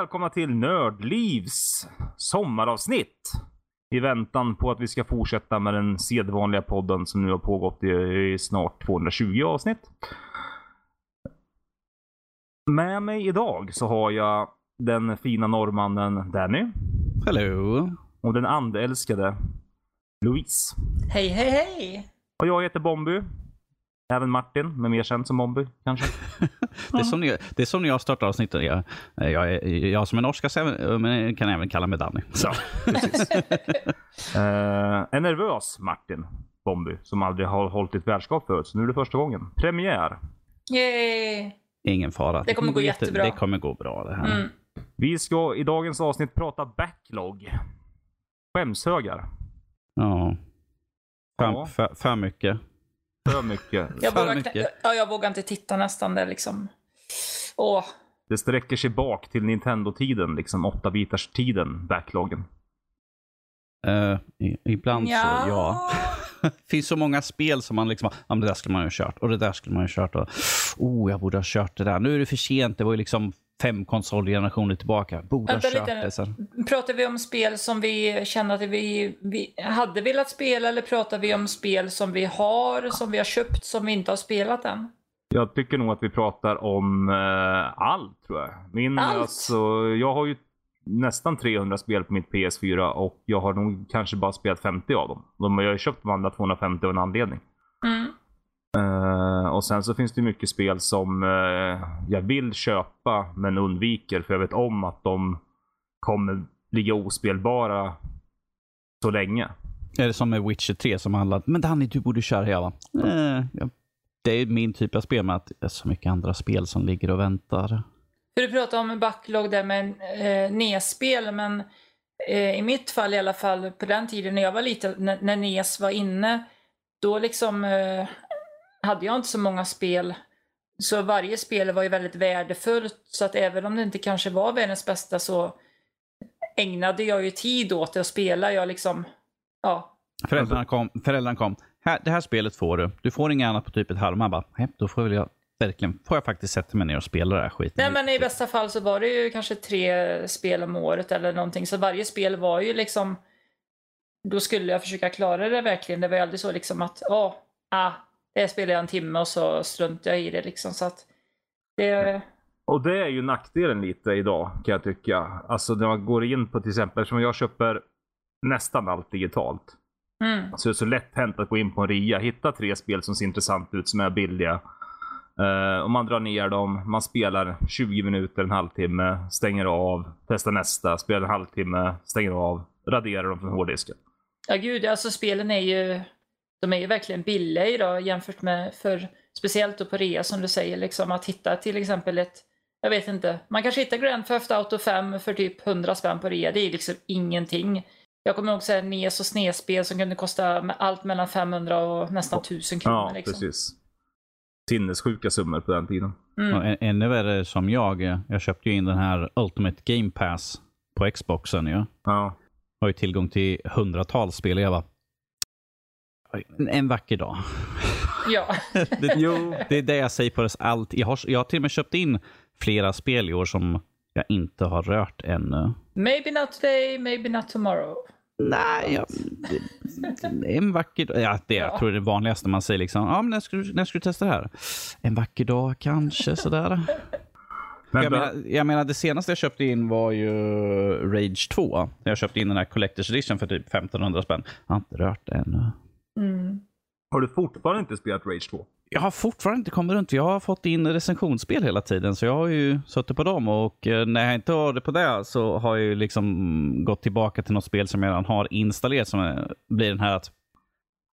välkomna till Nördlivs sommaravsnitt. I väntan på att vi ska fortsätta med den sedvanliga podden som nu har pågått i snart 220 avsnitt. Med mig idag så har jag den fina norrmannen Danny. Hello. Och den andälskade Louise. Hej, hej, hej! Och jag heter Bomby. Även Martin, men mer känd som Bomby kanske. det, är som ni, det är som när jag startar avsnittet. Jag, jag, jag som är norska men kan även kalla mig Danny. Så. uh, en nervös Martin Bomby som aldrig har hållit ett värdskap förut. Så nu är det första gången. Premiär. Yay! Ingen fara. Det kommer gå jättebra. Det kommer gå bra det här. Mm. Vi ska i dagens avsnitt prata backlog. Skämshögar. Ja. För, ja. för, för mycket. För mycket. Jag, för vågar, mycket. Ja, jag vågar inte titta nästan. Det liksom. Åh. Det sträcker sig bak till Nintendo-tiden, liksom 8-bitars-tiden, backloggen. Uh, ibland ja. så, ja. det finns så många spel som man liksom, ja men det där skulle man ju ha kört och det där skulle man ju ha kört och oh, jag borde ha kört det där. Nu är det för sent. Det var ju liksom fem konsolgenerationer tillbaka. Borde ha kört det sen. Pratar vi om spel som vi känner att vi, vi hade velat spela eller pratar vi om spel som vi har, som vi har köpt, som vi inte har spelat än? Jag tycker nog att vi pratar om uh, allt tror jag. Min, allt? Alltså, jag har ju nästan 300 spel på mitt PS4 och jag har nog kanske bara spelat 50 av dem. De, jag har köpt de andra 250 av en anledning. Mm. Uh, och sen så finns det mycket spel som uh, jag vill köpa men undviker för jag vet om att de kommer ligga ospelbara så länge. Är det som med Witcher 3 som handlar men Danny du borde köra hela. Ja. Det är min typ av spel med att det är så mycket andra spel som ligger och väntar. För du pratade om backlog där med eh, NES-spel men eh, i mitt fall i alla fall på den tiden när jag var liten, när, när NES var inne då liksom eh, hade jag inte så många spel. Så varje spel var ju väldigt värdefullt. Så att även om det inte kanske var världens bästa så ägnade jag ju tid åt det och spela. Jag liksom, ja. Föräldrarna kom. Föräldrarna kom. Här, det här spelet får du. Du får inget annat på typ ett halvår. Man bara, då får jag verkligen, får jag faktiskt sätta mig ner och spela det här skiten. Nej men i bästa fall så var det ju kanske tre spel om året eller någonting. Så varje spel var ju liksom, då skulle jag försöka klara det verkligen. Det var ju aldrig så liksom att, åh, ah, det spelar jag en timme och så struntar jag i det liksom. Så att det... Och det är ju nackdelen lite idag kan jag tycka. Alltså när man går in på till exempel, som jag köper nästan allt digitalt. Mm. Så det är så lätt hänt att gå in på en ria, hitta tre spel som ser intressant ut, som är billiga. Uh, och man drar ner dem, man spelar 20 minuter, en halvtimme, stänger av, testar nästa, spelar en halvtimme, stänger av, raderar dem från hårddisken. Ja gud, alltså spelen är ju de är ju verkligen billiga idag jämfört med för speciellt då på rea som du säger liksom att hitta till exempel ett jag vet inte, man kanske hittar Grand Theft Auto 5 för typ 100 spänn på rea, det är liksom ingenting. Jag kommer ihåg såhär NES och SNES-spel som kunde kosta allt mellan 500 och nästan 1000 kronor. Ja, liksom. precis. Sinnessjuka summor på den tiden. Mm. ännu värre som jag, jag köpte ju in den här Ultimate Game Pass på Xboxen ju. Ja. Har ju tillgång till hundratals spel. Jag bara, en vacker dag. Ja. det, jo. det är det jag säger på allt. Jag har, jag har till och med köpt in flera spel i år som jag inte har rört ännu. Maybe not today, maybe not tomorrow. Nej, jag, det, en vacker dag. Ja, det, ja. Jag tror det är det vanligaste man säger. Liksom, ja, men när, ska du, när ska du testa det här? En vacker dag kanske, sådär. Men jag, menar, jag menar, det senaste jag köpte in var ju Rage 2. Jag köpte in den här Collector's Edition för typ 1500 spänn. Jag har inte rört det ännu. Mm. Har du fortfarande inte spelat Rage 2? Jag har fortfarande inte kommit runt. Jag har fått in recensionsspel hela tiden, så jag har ju suttit på dem. Och eh, när jag inte har det på det så har jag ju liksom gått tillbaka till något spel som jag redan har installerat. Som blir den här att, ska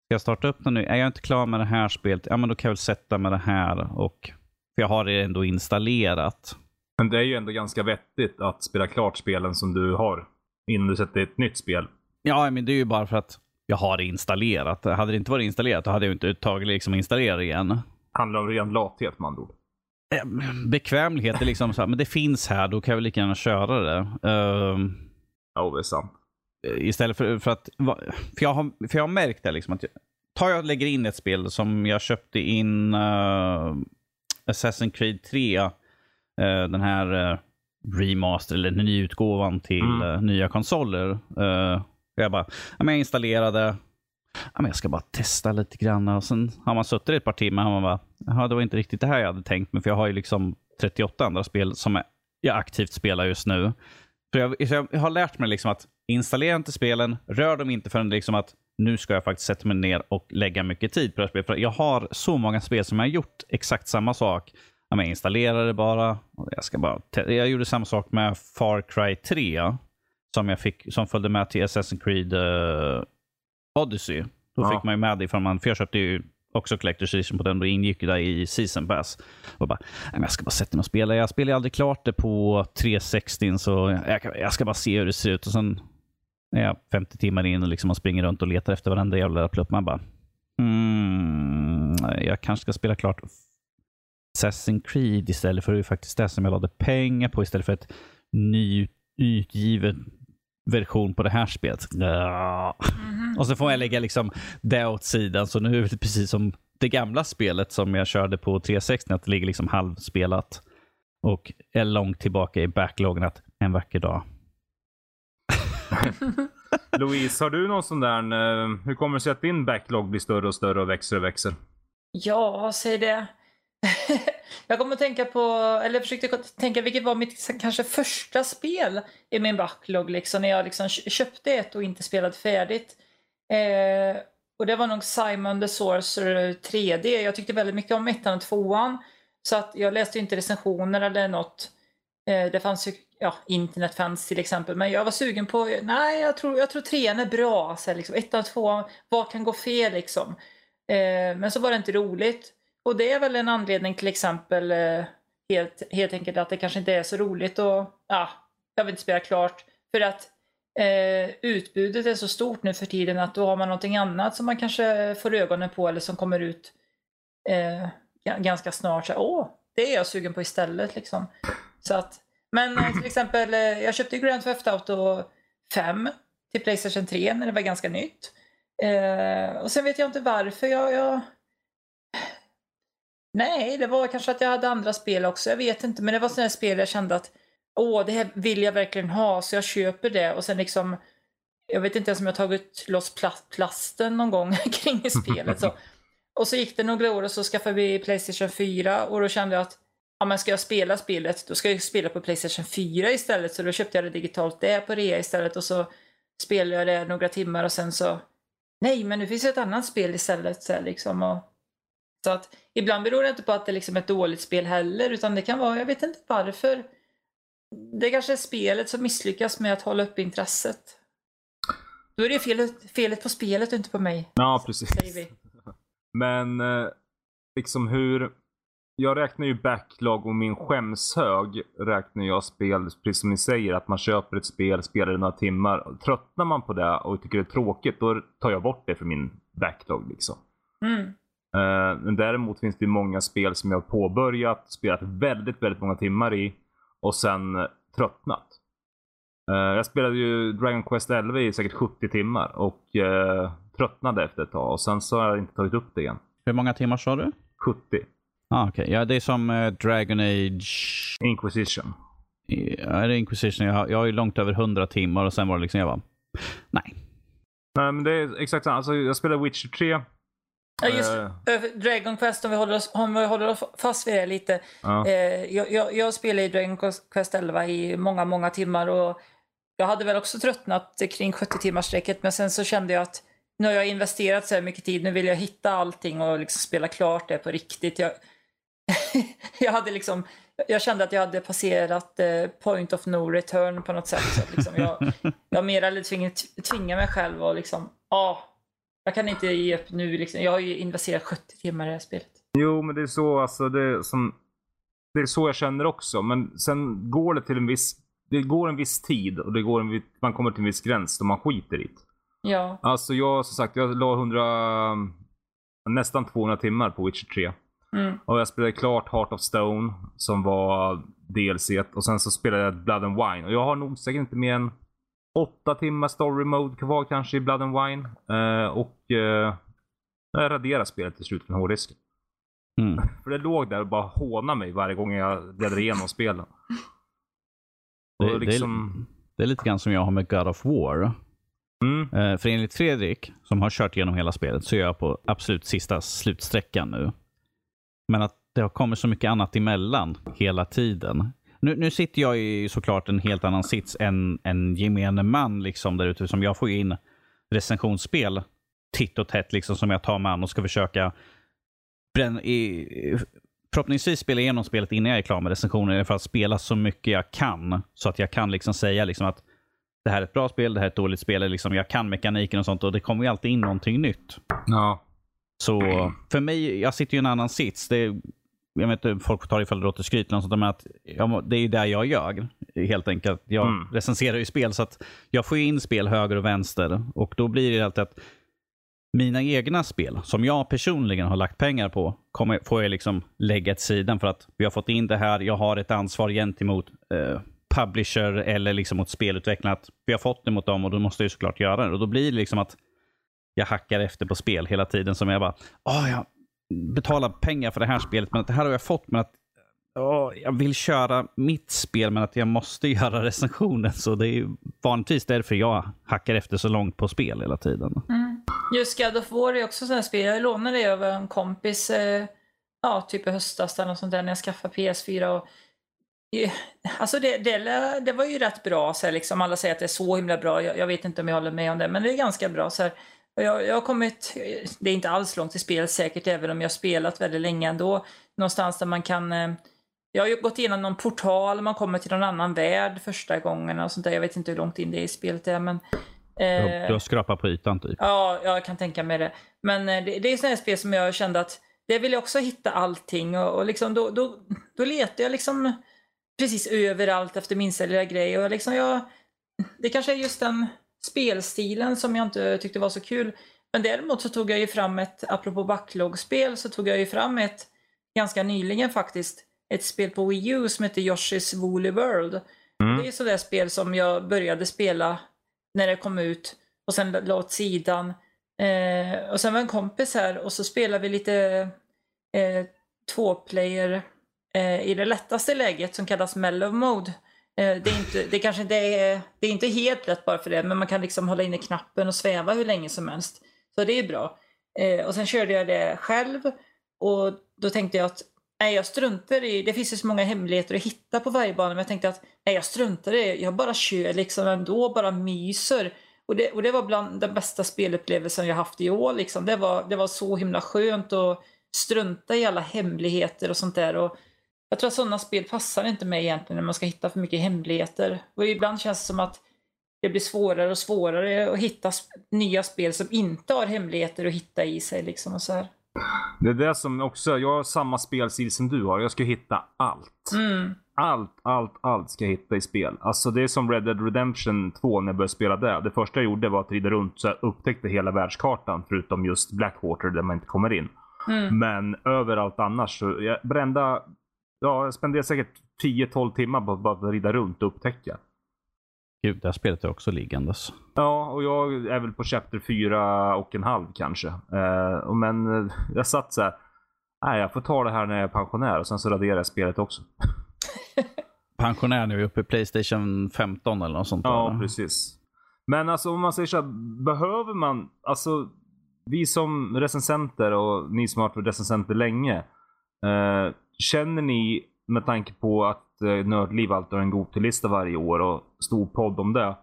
jag starta upp den nu? Är jag inte klar med det här spelet? Ja, men då kan jag väl sätta med det här. Och, för jag har det ändå installerat. Men det är ju ändå ganska vettigt att spela klart spelen som du har innan du sätter ett nytt spel. Ja, men det är ju bara för att jag har det installerat. Hade det inte varit installerat då hade jag inte tagit liksom installera igen. Handlar om ren lathet med andra ord. Eh, bekvämlighet är liksom så här, men det finns här, då kan jag väl lika gärna köra det. Uh, ja, det är sant. Istället för, för att, för jag har, för jag har märkt det liksom att, tar jag och lägger in ett spel som jag köpte in uh, Assassin's Creed 3, uh, den här uh, remaster eller nyutgåvan till Mm. eh, nya konsoler. Jag bara, ja, men jag installerade, ja, men jag ska bara testa lite grann. Och sen har man suttit i ett par timmar och man bara, Jaha, det var inte riktigt det här jag hade tänkt mig. För jag har ju liksom 38 andra spel som jag aktivt spelar just nu. Så jag, så jag har lärt mig liksom att installera inte spelen, rör dem inte förrän liksom att nu ska jag faktiskt sätta mig ner och lägga mycket tid på det här spelet. För jag har så många spel som jag har gjort exakt samma sak. Jag installerade det bara. Jag, ska bara jag gjorde samma sak med Far Cry 3. Som, jag fick, som följde med till Assassin's Creed eh, Odyssey. Då Ja. fick man ju med det ifrån man, för jag köpte ju också Collector's Edition på den. Då ingick det i Season Pass. Och bara, "Nej, men jag ska bara sätta mig och spela. Jag spelar ju aldrig klart det på 360 så jag, jag ska bara se hur det ser ut. Och sen är jag 50 timmar in och liksom springer runt och letar efter varenda jävla plupp. Man bara, hmm, jag kanske ska spela klart Assassin's Creed istället för det är faktiskt det som jag lade pengar på istället för ett nyutgiven version på det här spelet. Ja. Mhm. Och så får jag lägga liksom det åt sidan. Så nu är det precis som det gamla spelet som jag körde på 360, att det ligger liksom halvspelat. Och är långt tillbaka i backloggen att en vacker dag. Louise, har du någon sån där, eh, hur kommer det sig att din backlog blir större och större och växer och växer? Ja, säg det. jag kommer att tänka på, eller försökte tänka vilket var mitt kanske första spel i min backlog liksom när jag liksom köpte ett och inte spelade färdigt. Eh, och det var nog Simon the Sorcerer 3D. Jag tyckte väldigt mycket om ettan och tvåan. Så att jag läste inte recensioner eller något. Eh, det fanns ju, ja, internet fanns till exempel. Men jag var sugen på, nej jag tror, jag tror trean är bra. Så här, liksom, ettan och tvåan, vad kan gå fel liksom? Eh, men så var det inte roligt. Och det är väl en anledning till exempel eh, helt, helt enkelt att det kanske inte är så roligt och ja, jag vill inte spela klart. För att eh, utbudet är så stort nu för tiden att då har man någonting annat som man kanske får ögonen på eller som kommer ut eh, ganska snart. Så, Åh, det är jag sugen på istället liksom. Så att, men eh, till exempel, eh, jag köpte Grand Theft Auto 5 till Playstation 3 när det var ganska nytt. Eh, och sen vet jag inte varför jag, jag... Nej, det var kanske att jag hade andra spel också. Jag vet inte, men det var sådana spel jag kände att åh, det här vill jag verkligen ha, så jag köper det. Och sen liksom, jag vet inte ens om jag tagit loss pla- plasten någon gång kring spelet. Så. Och så gick det några år och så skaffade vi Playstation 4 och då kände jag att ja, men ska jag spela spelet, då ska jag spela på Playstation 4 istället. Så då köpte jag det digitalt det på rea istället och så spelade jag det några timmar och sen så nej, men nu finns det ett annat spel istället. Så, liksom, och, så att ibland beror det inte på att det liksom är ett dåligt spel heller, utan det kan vara, jag vet inte varför. Det kanske är spelet som misslyckas med att hålla upp intresset. Då är det felet, felet på spelet och inte på mig, Ja, precis. Men eh, liksom hur... Jag räknar ju backlog och min skämshög räknar jag spel, precis som ni säger, att man köper ett spel, spelar det några timmar. Tröttnar man på det och tycker det är tråkigt, då tar jag bort det för min backlog. Liksom. Mm. Eh, men däremot finns det många spel som jag har påbörjat, spelat väldigt, väldigt många timmar i och sen tröttnat. Eh, jag spelade ju Dragon Quest 11 i säkert 70 timmar och eh, tröttnade efter ett tag och sen så har jag inte tagit upp det igen. Hur många timmar sa du? 70. Ah, okay. Ja, det är som eh, Dragon Age. Inquisition. Ja, är det Inquisition? Jag har, jag har ju långt över 100 timmar och sen var det liksom, jag bara, nej. Nej men det är exakt samma. Alltså, jag spelade Witcher 3. Ja, just Eh, Dragon Quest, om vi håller oss, om vi håller oss fast vid det lite. Eh, jag, jag, jag spelade i Dragon Quest 11 i många, många timmar och jag hade väl också tröttnat kring 70 timmars sträcket men sen så kände jag att nu har jag investerat så här mycket tid, nu vill jag hitta allting och liksom spela klart det på riktigt. Jag, jag hade liksom, jag kände att jag hade passerat eh, point of no return på något sätt. Så att liksom jag, jag mer eller tvinga, tvinga mig själv och liksom, ja, jag kan inte ge upp nu. Liksom. Jag har ju investerat 70 timmar i det här spelet. Jo men det är så alltså. Det är, som, det är så jag känner också. Men sen går det till en viss det går en viss tid och det går en, man kommer till en viss gräns då man skiter i det. Ja. Alltså jag som sagt, jag la 100, nästan 200 timmar på Witcher 3. Mm. Och jag spelade klart Heart of Stone som var DLC och sen så spelade jag Blood and Wine. Och jag har nog säkert inte mer än 8 timmar story mode kvar kanske i Blood and Wine. Eh, och eh, jag raderade spelet till slut från hårddisken. Mm. För det låg där och bara hånade mig varje gång jag bläddrade igenom spelen. Det, liksom... det, det är lite grann som jag har med God of War. Mm. Eh, för enligt Fredrik, som har kört igenom hela spelet, så är jag på absolut sista slutsträckan nu. Men att det har kommit så mycket annat emellan hela tiden. Nu, nu sitter jag i såklart en helt annan sits än en gemene man liksom där ute. Som jag får in recensionsspel titt och tätt liksom som jag tar mig an och ska försöka bränna i, förhoppningsvis spela igenom spelet innan jag är klar med recensionen. För att spela så mycket jag kan. Så att jag kan liksom säga liksom att det här är ett bra spel, det här är ett dåligt spel. Liksom jag kan mekaniken och sånt och det kommer ju alltid in någonting nytt. Ja. Så för mig, jag sitter ju i en annan sits. Det, jag vet inte, folk tar ifall det låter skryt eller något sånt, men att, ja, det är ju där jag gör. Helt enkelt. Jag Mm. recenserar ju spel så att jag får in spel höger och vänster. Och då blir det alltid att mina egna spel, som jag personligen har lagt pengar på, kommer, får jag liksom lägga åt sidan för att vi har fått in det här. Jag har ett ansvar gentemot eh, publisher eller liksom mot spelutvecklarna. Att vi har fått det mot dem och då måste jag ju såklart göra det. Och då blir det liksom att jag hackar efter på spel hela tiden. Som jag bara, åh, jag betala pengar för det här spelet, men att det här har jag fått. Men att oh, jag vill köra mitt spel, men att jag måste göra recensionen. Så det är ju vanligtvis därför jag hackar efter så långt på spel hela tiden. Mm. Just God of War är också sådana spel. Jag lånade det av en kompis, eh, ja, typ i höstas eller något sånt där när jag skaffade PS4. Och, eh, alltså det, det, det var ju rätt bra. Så här, liksom. Alla säger att det är så himla bra. Jag, jag vet inte om jag håller med om det, men det är ganska bra. Så här. Jag, jag har kommit, det är inte alls långt i spelet säkert, även om jag har spelat väldigt länge ändå. Någonstans där man kan eh, jag har ju gått igenom någon portal, man kommer till någon annan värld första gången och sånt där. Jag vet inte hur långt in det är i spelet är, men... Eh, Du har skrapat på ytan typ. Ja, jag kan tänka mig det. Men eh, det, det är sådana här spel som jag kände att det vill jag också hitta allting och, och liksom då, då, då letar jag liksom precis överallt efter minsta lilla grej och liksom jag, det kanske är just den spelstilen som jag inte tyckte var så kul. Men däremot så tog jag ju fram ett, apropå backlog-spel, så tog jag ju fram ett ganska nyligen faktiskt, ett spel på Wii U som heter Yoshi's Woolly World. Mm. Det är sådär spel som jag började spela när det kom ut och sen la åt sidan. Eh, och sen var en kompis här och så spelade vi lite eh, två-player eh, i det lättaste läget som kallas mellow mode. Eh, det, är inte, det kanske inte är, det är inte helt lätt bara för det, men man kan liksom hålla inne knappen och sväva hur länge som helst. Så det är bra. Eh, och sen körde jag det själv och då tänkte jag att nej, jag struntar i, det finns ju så många hemligheter att hitta på varje bana, men jag tänkte att nej, jag struntar i det, jag bara kör liksom ändå, bara myser. Och det, och det var bland den bästa spelupplevelsen jag haft i år. Liksom. Det, var, det var så himla skönt att strunta i alla hemligheter och sånt där. Och jag tror att sådana spel passar inte mig egentligen när man ska hitta för mycket hemligheter. Och ibland känns det som att det blir svårare och svårare att hitta nya spel som inte har hemligheter att hitta i sig. Liksom och så här. Det är det som också, jag har samma spelstil som du har. Jag ska hitta allt. Mm. Allt, allt, allt ska jag hitta i spel. Alltså det är som Red Dead Redemption 2 när jag började spela det. Det första jag gjorde var att rida runt så jag upptäckte hela världskartan. Förutom just Blackwater där man inte kommer in. Mm. Men överallt annars så, jag brända, ja jag spenderade säkert 10-12 timmar på att bara rida runt och upptäcka. Gud, det här spelet är också liggandes. Ja, och jag är väl på chapter 4 och en halv kanske. Eh, men eh, jag satt så här. Nej, jag får ta det här när jag är pensionär och sen så raderar jag spelet också. Pensionär nu, uppe i Playstation 15 eller något sånt Ja, där. precis. Men alltså om man säger så här, behöver man, alltså vi som recensenter och ni som har varit recensenter länge. Eh, känner ni med tanke på att eh, Nördliv alltid har en Gotelista varje år och stor podd om det.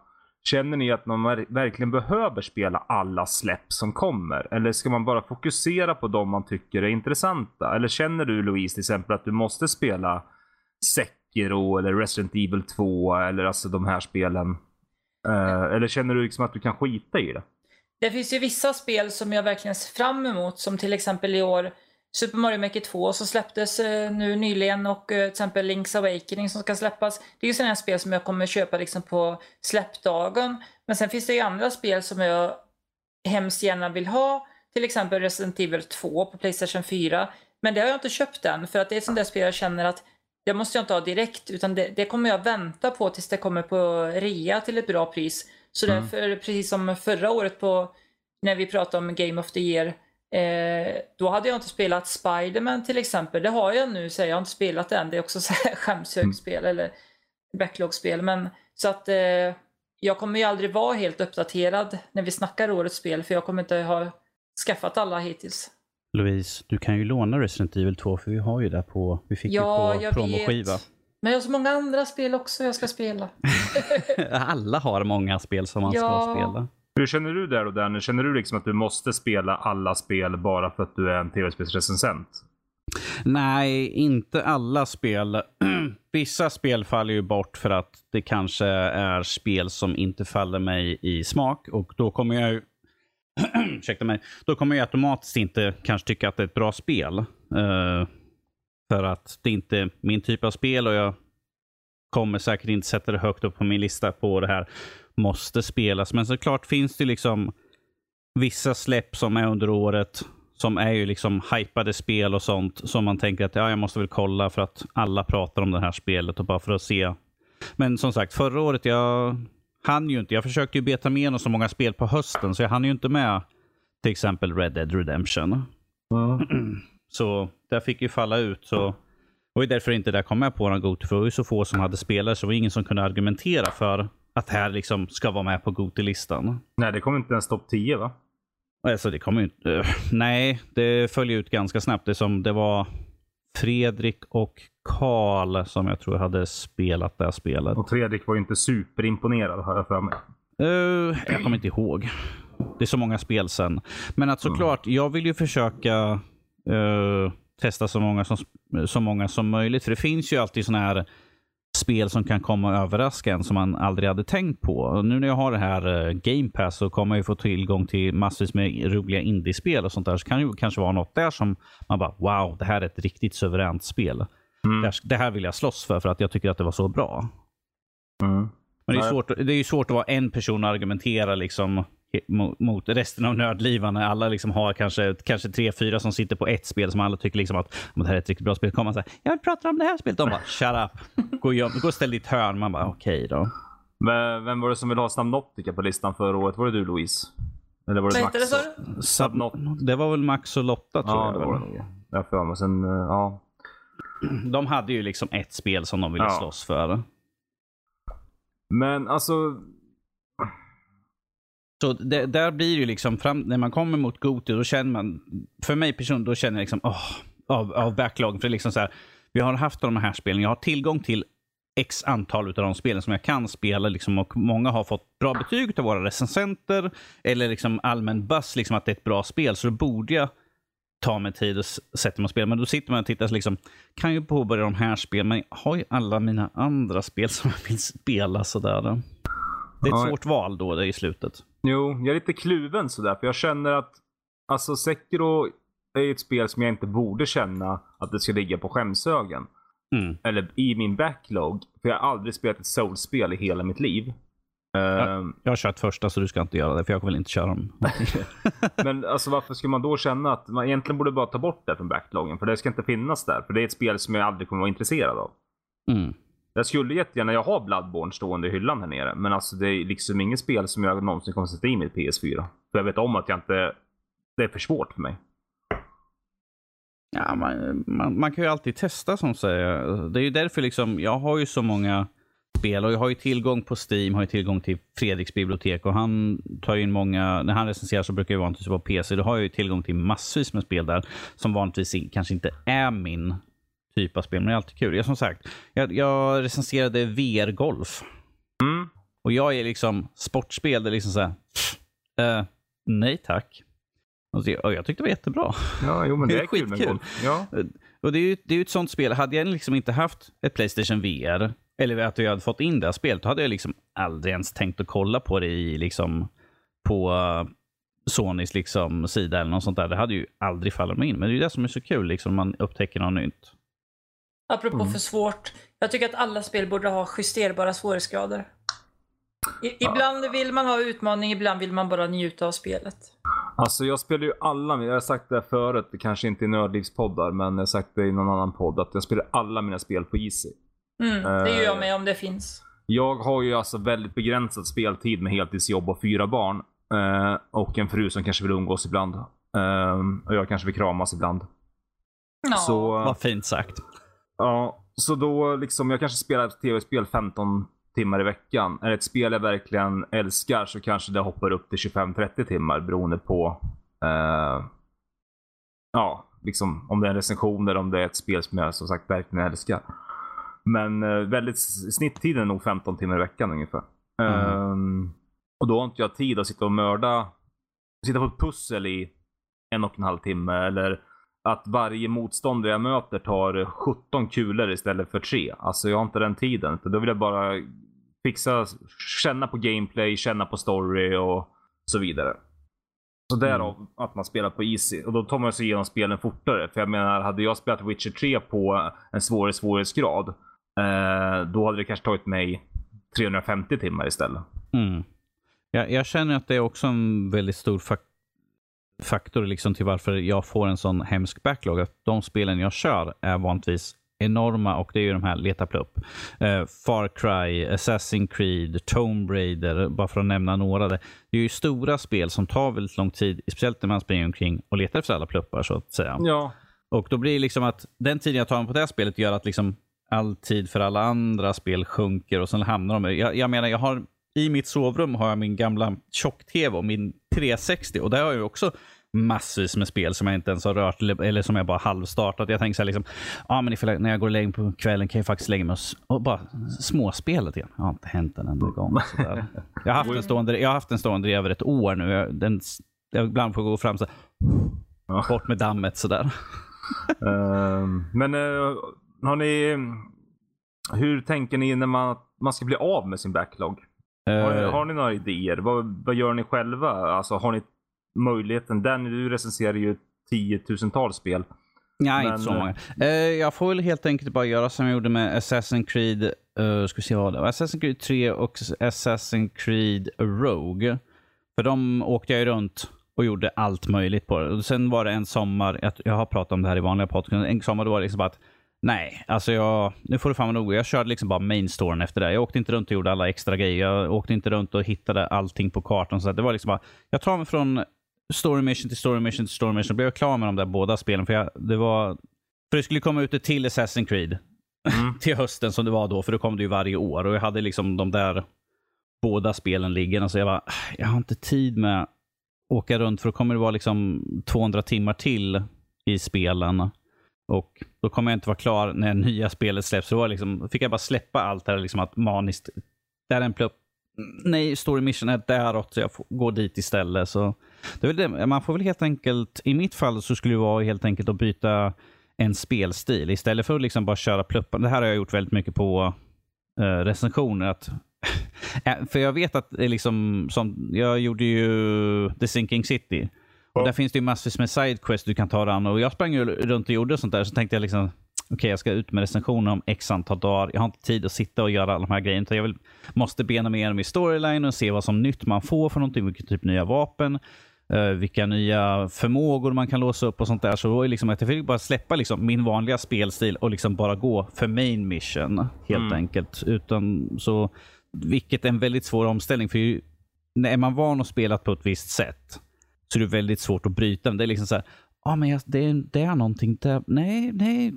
Känner ni att man verkligen behöver spela alla släpp som kommer? Eller ska man bara fokusera på de man tycker är intressanta? Eller känner du Louise till exempel att du måste spela Sekiro eller Resident Evil 2 eller alltså de här spelen? Eh, eller känner du liksom att du kan skita i det? Det finns ju vissa spel som jag verkligen ser fram emot, som till exempel i år Super Mario Maker 2 som släpptes eh, nu nyligen och eh, till exempel Link's Awakening som ska släppas. Det är ju sådana spel som jag kommer köpa liksom på släppdagen. Men sen finns det ju andra spel som jag hemskt gärna vill ha. Till exempel Resident Evil 2 på Playstation 4. Men det har jag inte köpt än för att det är ett sånt där spel jag känner att det måste jag inte ha direkt utan det, det kommer jag vänta på tills det kommer på rea till ett bra pris. Så Mm. därför, precis som förra året på när vi pratade om Game of the Year eh, då hade jag inte spelat Spiderman till exempel. Det har jag nu, så jag har inte spelat det än. Det är också skämshögspel. Eller, backlog-spel. Men så att eh, jag kommer ju aldrig vara helt uppdaterad när vi snackar årets spel för jag kommer inte ha skaffat alla hittills. Louise, du kan ju låna Resident Evil 2 för vi har ju det på, vi fick Ja, ju på promoskiva. vet. Men jag har så många andra spel också jag ska spela. Alla har många spel som man ska Ja. spela. Hur känner du där och Danny? Känner du liksom att du måste spela alla spel bara för att du är en tv-spelsrecensent? Nej, inte alla spel. Vissa spel faller ju bort för att det kanske är spel som inte faller mig i smak och då kommer jag ju Ursäkta mig. Då kommer jag automatiskt inte kanske tycka att det är ett bra spel. Uh, för att det inte är min typ av spel och jag kommer säkert inte sätta det högt upp på min lista på det här måste spelas. Men såklart finns det liksom vissa släpp som är under året som är ju liksom hypade spel och sånt som man tänker att ja, jag måste väl kolla för att alla pratar om det här spelet och bara för att se. Men som sagt, förra året jag hann ju inte. Jag försökte ju beta med igenom så många spel på hösten så jag hann ju inte med till exempel Red Dead Redemption. Så där fick ju falla ut. Så det var ju därför inte det kom med på våran Goti. För det var ju så få som hade spelare så det var ingen som kunde argumentera för att det här liksom ska vara med på Goti-listan. Nej, det kommer inte ens topp 10 va? Alltså det kommer inte... eh, nej, det följer ut ganska snabbt. Det, som, det var Fredrik och Karl som jag tror hade spelat det här spelet. Och Fredrik var ju inte superimponerad har jag för mig. Eh, jag kommer inte ihåg. Det är så många spel sen. Men att såklart, jag vill ju försöka eh, testa så många, som, så många som möjligt. För det finns ju alltid sådana här spel som kan komma och överraska en som man aldrig hade tänkt på. Och nu när jag har det här eh, Game Pass så kommer jag ju få tillgång till massvis med roliga indiespel och sånt där. Så kan det ju kanske vara något där som man bara wow, det här är ett riktigt suveränt spel. Mm. Det, här, vill jag slåss för, för att jag tycker att det var så bra. Mm. Men det är, svårt, det är ju svårt att vara en person och argumentera liksom mot, mot resten av nördlivarna. Alla liksom har kanske, kanske tre, fyra som sitter på ett spel som alla tycker liksom att "Men det här är ett riktigt bra spel. kommer man säga, jag vill prata om det här spelet. De bara, shut up. Gå och, göm- gå och ställ ditt hörn. Man bara, okej då. Men Vem var det som ville ha Subnautica på listan förra året? Var det du Louise? Eller var det Vad Max? hette det sa du? Sub- det var väl Max och Lotta tror Ja, jag. det var det. Jag för mig. Sen, eh, ja. De hade ju liksom ett spel som de ville Ja. slåss för. Men alltså, Så det, där blir ju liksom, fram, när man kommer mot Goti, då känner man, för mig person, då känner jag liksom, åh, av, av backloggen. För liksom så här, vi har haft de här spelen, jag har tillgång till x antal av de spelen som jag kan spela liksom, och många har fått bra betyg av våra recensenter eller liksom allmän buzz liksom, att det är ett bra spel. Så då borde jag ta mig tid och sätta mig och spela. Men då sitter man och tittar så liksom, kan ju påbörja de här spelen, men jag har ju alla mina andra spel som jag vill spela sådär. Det är ett Ja. svårt val då i slutet. Jo, jag är lite kluven sådär. För jag känner att, alltså Sekiro är ett spel som jag inte borde känna att det ska ligga på skämshögen. Mm. Eller i min backlog. För jag har aldrig spelat ett soulspel i hela mitt liv. Ehm, Jag har kört första så du ska inte göra det, för jag vill inte köra dem. Men alltså varför ska man då känna att man egentligen borde bara ta bort det från backloggen? För det ska inte finnas där. För det är ett spel som jag aldrig kommer vara intresserad av. Mm. Jag skulle jättegärna, jag har Bloodborne stående i hyllan här nere. Men alltså det är liksom inget spel som jag någonsin kommer sätta in i mitt PS4. För jag vet om att jag inte... Det är för svårt för mig. Ja, man, man, man kan ju alltid testa som säger. Det är ju därför liksom, jag har ju så många spel och jag har ju tillgång på Steam, har ju tillgång till Fredriks bibliotek och han tar ju in många, när han recenserar så brukar jag vanligtvis vara på typ PC, då har jag ju tillgång till massvis med spel där som vanligtvis kanske inte är min typ av spel, men det är alltid kul. Jag som sagt, jag, jag recenserade VR-golf Mm. och jag är liksom sportspel, det är liksom så här, eh, nej tack. Och jag tyckte det var jättebra. Ja, jo men Det det är är kul med skitkul. golf. Ja. Och det är ju det är ett sånt spel. Hade jag liksom inte haft ett Playstation VR, eller att jag hade fått in det här spelet, då hade jag liksom aldrig ens tänkt att kolla på det i liksom på uh, Sonys liksom sida eller något sånt där. Det hade ju aldrig fallit mig in. Men det är det som är så kul, liksom man upptäcker något nytt. Apropå Mm. för svårt. Jag tycker att alla spel borde ha justerbara svårighetsgrader. I, ibland vill man ha utmaning, ibland vill man bara njuta av spelet. Alltså jag spelar ju alla, jag har sagt det här förut, det kanske inte i Nördlivspoddar, men jag har sagt det i någon annan podd, att jag spelar alla mina spel på Easy. Mm, det gör jag Eh. med om det finns. Jag har ju alltså väldigt begränsad speltid med heltidsjobb och fyra barn. Eh, och en fru som kanske vill umgås ibland. Eh, och jag kanske vill kramas ibland. Ja. Så, Vad fint sagt. Ja. så då liksom, jag kanske spelar ett tv-spel 15 timmar i veckan. Är det ett spel jag verkligen älskar så kanske det hoppar upp till 25-30 timmar beroende på uh, ja, liksom om det är en recension eller om det är ett spel som jag som sagt verkligen älskar. Men uh, väldigt, snitttiden är nog 15 timmar i veckan ungefär. Mm. Um, och då har inte jag tid att sitta och mörda, sitta på ett pussel i en och en halv timme eller att varje motståndare jag möter tar 17 kulor istället för 3. Alltså jag har inte den tiden. Då vill jag bara fixa, känna på gameplay, känna på story och så vidare. Så därav mm. att man spelar på easy. Och då tar man sig igenom spelen fortare. För jag menar, hade jag spelat Witcher 3 på en svårare svårighetsgrad, eh, då hade det kanske tagit mig 350 timmar istället. Mm. Jag, jag känner att det är också en väldigt stor faktor faktor liksom till varför jag får en sån hemsk backlog. Att de spelen jag kör är vanligtvis enorma och det är ju de här leta upp. Uh, Far Cry, Assassin's Creed, Tomb Raider, bara för att nämna några. Det är ju stora spel som tar väldigt lång tid, speciellt när man springer omkring och letar efter alla pluppar så att säga. Ja. Och då blir det liksom att den tiden jag tar på det här spelet gör att liksom all tid för alla andra spel sjunker och sen hamnar de... Jag, jag menar, jag har i mitt sovrum har jag min gamla tjock-tv och min 360 och där har jag också massvis med spel som jag inte ens har rört eller som jag bara halvstartat. Jag tänker så här, liksom, ja, men ifall jag, när jag går och lägger på kvällen kan jag faktiskt lägga mig och, och bara småspela lite Det har inte hänt en enda gång. Sådär. Jag, har haft en stående, jag har haft en stående i över ett år nu. Jag, den, jag ibland får gå fram så här, bort med dammet sådär. uh, men uh, har ni, hur tänker ni när man, man ska bli av med sin backlog? Har, ni, har ni några idéer? Vad, vad gör ni själva? Alltså, har ni möjligheten? Danny, du recenserar ju tiotusentals spel. Nej, men... inte så många. Uh, jag får väl helt enkelt bara göra som jag gjorde med Assassin's Creed, uh, ska se vad det var, Assassin's Creed 3 och Assassin's Creed Rogue. För de åkte jag ju runt och gjorde allt möjligt på det. Och sen var det en sommar, jag har pratat om det här i vanliga podcast, en sommar då var det liksom att Nej, alltså jag, nu får du fan nog. Jag körde liksom bara main storen efter det. Jag åkte inte runt och gjorde alla extra grejer. Jag åkte inte runt och hittade allting på kartan. Så det var liksom bara, jag tar mig från story mission till story mission till story mission. Blev jag klar med de där båda spelen. För, jag, det var, för det skulle komma ut ett till Assassin's Creed mm. till hösten som det var då. För då kom det ju varje år. Och jag hade liksom de där båda spelen liggande. Så jag bara, jag har inte tid med att åka runt. För då kommer det vara liksom 200 timmar till i spelen. Och då kommer jag inte vara klar när nya spelet släpps. Så då liksom, fick jag bara släppa allt det här liksom att maniskt. Där är en plupp. Nej, story mission är däråt, så jag får gå dit istället. Så det är det. Man får väl helt enkelt, i mitt fall så skulle det vara helt enkelt att byta en spelstil istället för att liksom bara köra pluppar. Det här har jag gjort väldigt mycket på uh, recensioner. Att, äh, för jag vet att det liksom, som, jag gjorde ju The Sinking City. Och Där finns det ju massvis med sidequests du kan ta dig an. Och jag sprang ju runt och gjorde sånt där. Så tänkte jag liksom, okej okay, jag ska ut med recensioner om x antal dagar. Jag har inte tid att sitta och göra alla de här grejerna. Jag vill, måste bena mig igenom i storyline och se vad som nytt man får för någonting. Vilken typ nya vapen. Uh, vilka nya förmågor man kan låsa upp och sånt där. Så då är liksom att jag fick bara släppa liksom min vanliga spelstil och liksom bara gå för main mission. Helt mm. enkelt. Utan så, vilket är en väldigt svår omställning. För ju, när man van att spela på ett visst sätt så är det väldigt svårt att bryta Det är liksom så här, ah, men jag, det, är, det är någonting där. Nej, nej,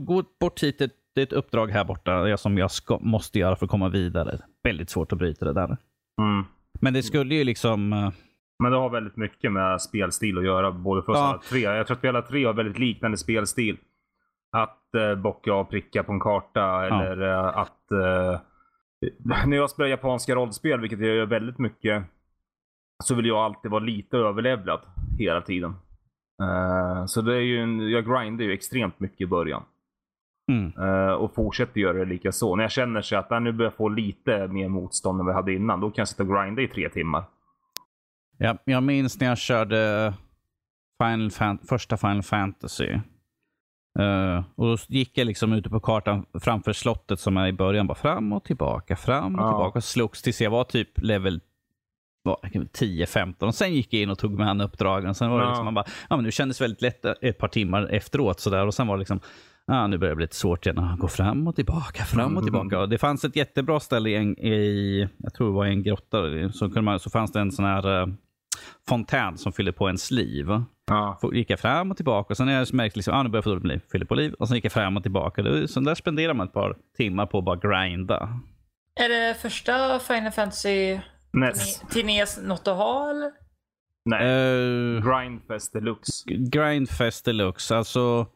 gå, bort hit. Det, det, är ett uppdrag här borta som jag ska, måste göra för att komma vidare. Väldigt svårt att bryta det där. Mm. Men det skulle ju liksom... Uh... Men det har väldigt mycket med spelstil att göra, både för oss ja. alla tre. Jag tror att vi alla tre har väldigt liknande spelstil. Att uh, bocka och pricka på en karta ja. eller uh, att... Uh, när jag spelar japanska rollspel, vilket jag gör väldigt mycket, så vill jag alltid vara lite överlevlad hela tiden. Uh, så det är ju en, jag grindar ju extremt mycket i början. Mm. Uh, och fortsätter göra det lika så. När jag känner sig att nu börjar jag få lite mer motstånd än vad jag hade innan, då kan jag sitta och grinda i tre timmar. Ja, jag minns när jag körde Final Fan första Final Fantasy. Uh, och Då gick jag liksom ute på kartan framför slottet som är i början. Bara fram och tillbaka, fram och ja. tillbaka. Slogs tills jag var typ level 10-15 och sen gick jag in och tog mig an uppdragen. Sen var det liksom, man bara, ja men det kändes väldigt lätt ett par timmar efteråt sådär och sen var det liksom, ja nu börjar det bli lite svårt igen. Gå fram och tillbaka, fram och tillbaka. Mm. Och det fanns ett jättebra ställe i, en, i jag tror det var i en grotta, så, kunde man, så fanns det en sån här uh, fontän som fyller på ens liv. Ja. Gick jag fram och tillbaka och sen när jag märkte liksom, ah, nu börjar jag få dåligt med liv, fyller på liv. Och sen gick jag fram och tillbaka. Så där spenderar man ett par timmar på att bara grinda. Är det första Final Fantasy Ness. till NES något att ha eller? Nej. Uh, Grindfest deluxe. Grindfest deluxe. Alltså,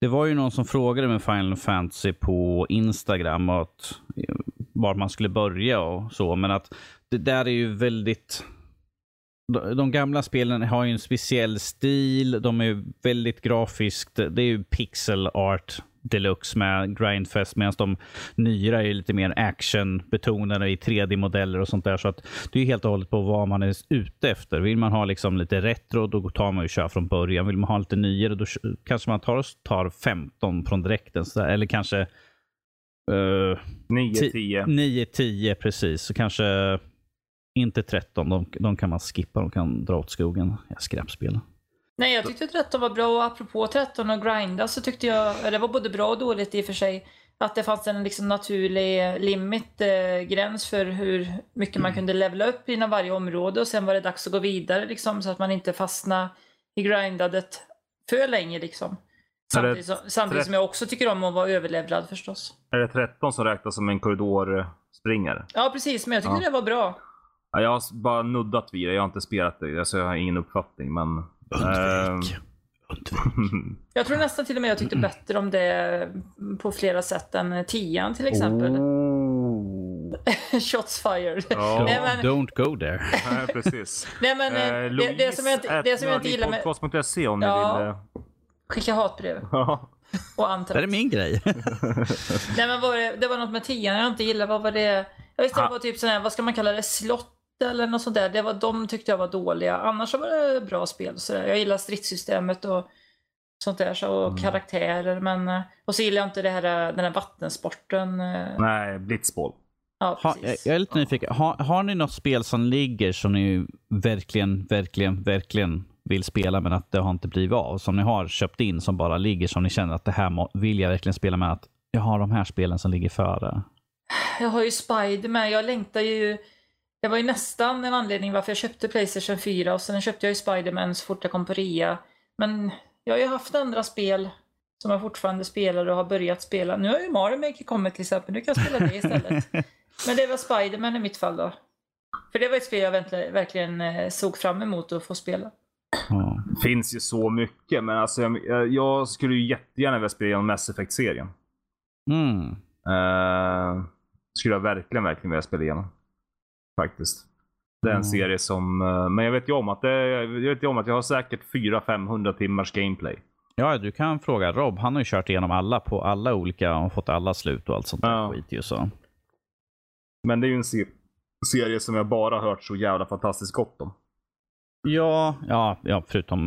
det var ju någon som frågade med Final Fantasy på Instagram att, var man skulle börja och så. Men att det där är ju väldigt... De, gamla spelen har ju en speciell stil. De är väldigt grafiskt. Det är ju pixel art deluxe med Grindfest medan de nyare är lite mer actionbetonade i 3D-modeller och sånt där. Så att det är helt och hållet på vad man är ute efter. Vill man ha liksom lite retro, då tar man ju kör från början. Vill man ha lite nyare, då kanske man tar, tar 15 från direkten. Så där. Eller kanske eh, 9, Ti- 10. 9-10 precis. Så kanske inte 13. De, de kan man skippa. De kan dra åt skogen. Ja, skräpspel. Nej, jag tyckte 13 var bra och apropå 13 och grinda så tyckte jag, det var både bra och dåligt i och för sig, att det fanns en liksom naturlig limit, eh, gräns för hur mycket man kunde levela upp inom varje område och sen var det dags att gå vidare liksom så att man inte fastnade i grindandet för länge liksom. Samtidigt, som, samtidigt som jag också tycker om att vara överlevlad förstås. Är det 13 som räknas som en korridorspringare? Ja, precis, men jag tyckte Ja. det var bra. Ja, jag har bara nuddat vid det. Jag har inte spelat det. Alltså, jag har ingen uppfattning. Men... Undvik. Undvik. Jag tror nästan till och med jag tyckte bättre om det på flera sätt än 10 till exempel. Oh. Shots fired. Ja. Nej, men- Don't go there. Nej, precis. Nej men Eh, det, det, som jag inte, det som jag inte gillar med... Nördlivpodcast.se om ni Ja. vill... eh, Skicka hatbrev och Det antal. här är min grej. Nej men var det, det var något med tian jag inte gillade. Vad var det? Jag visste det Ha. var typ sån här, vad ska man kalla det, slott eller något sånt där. Det var, de tyckte jag var dåliga. Annars var det bra spel. Så där. Jag gillar stridssystemet och sånt där. Så, och Mm. karaktärer. Men, eh, och så gillar jag inte det här, den här vattensporten. eh, Nej, Blitzball. Ja, Ha, jag, är lite nyfiken. Har, har ni något spel som ligger som ni verkligen, verkligen, verkligen vill spela men att det har inte blivit av? Som ni har köpt in som bara ligger som ni känner att det här vill jag verkligen spela med att jag har de här spelen som ligger före. Jag har ju Spiderman. Jag längtar ju... Det var ju nästan en anledning varför jag köpte Playstation 4 och sen köpte jag ju Spiderman så fort jag kom på rea. Men jag har ju haft andra spel som jag fortfarande spelar och har börjat spela. Nu har ju Mario Maker kommit till exempel. Nu kan jag spela det istället. Men det var Spiderman i mitt fall då. För det var ett spel jag verkligen, verkligen eh, såg fram emot att få spela. Ja. finns ju så mycket, men alltså jag, jag- jag skulle ju jättegärna vilja spela igenom Mass Effect-serien. Mm. Uh, skulle jag verkligen, verkligen vilja spela igenom. Faktiskt. Det är en Mm. serie som, eh, men jag vet ju om att det, jag vet ju om att jag har säkert 400-500 timmars gameplay. Ja, du kan fråga Rob. Han har ju kört igenom alla på alla olika och fått alla slut och allt sånt där Ja. skit ju så. Men det är ju en se- serie som jag bara hört så jävla fantastiskt gott om. Ja, ja, ja förutom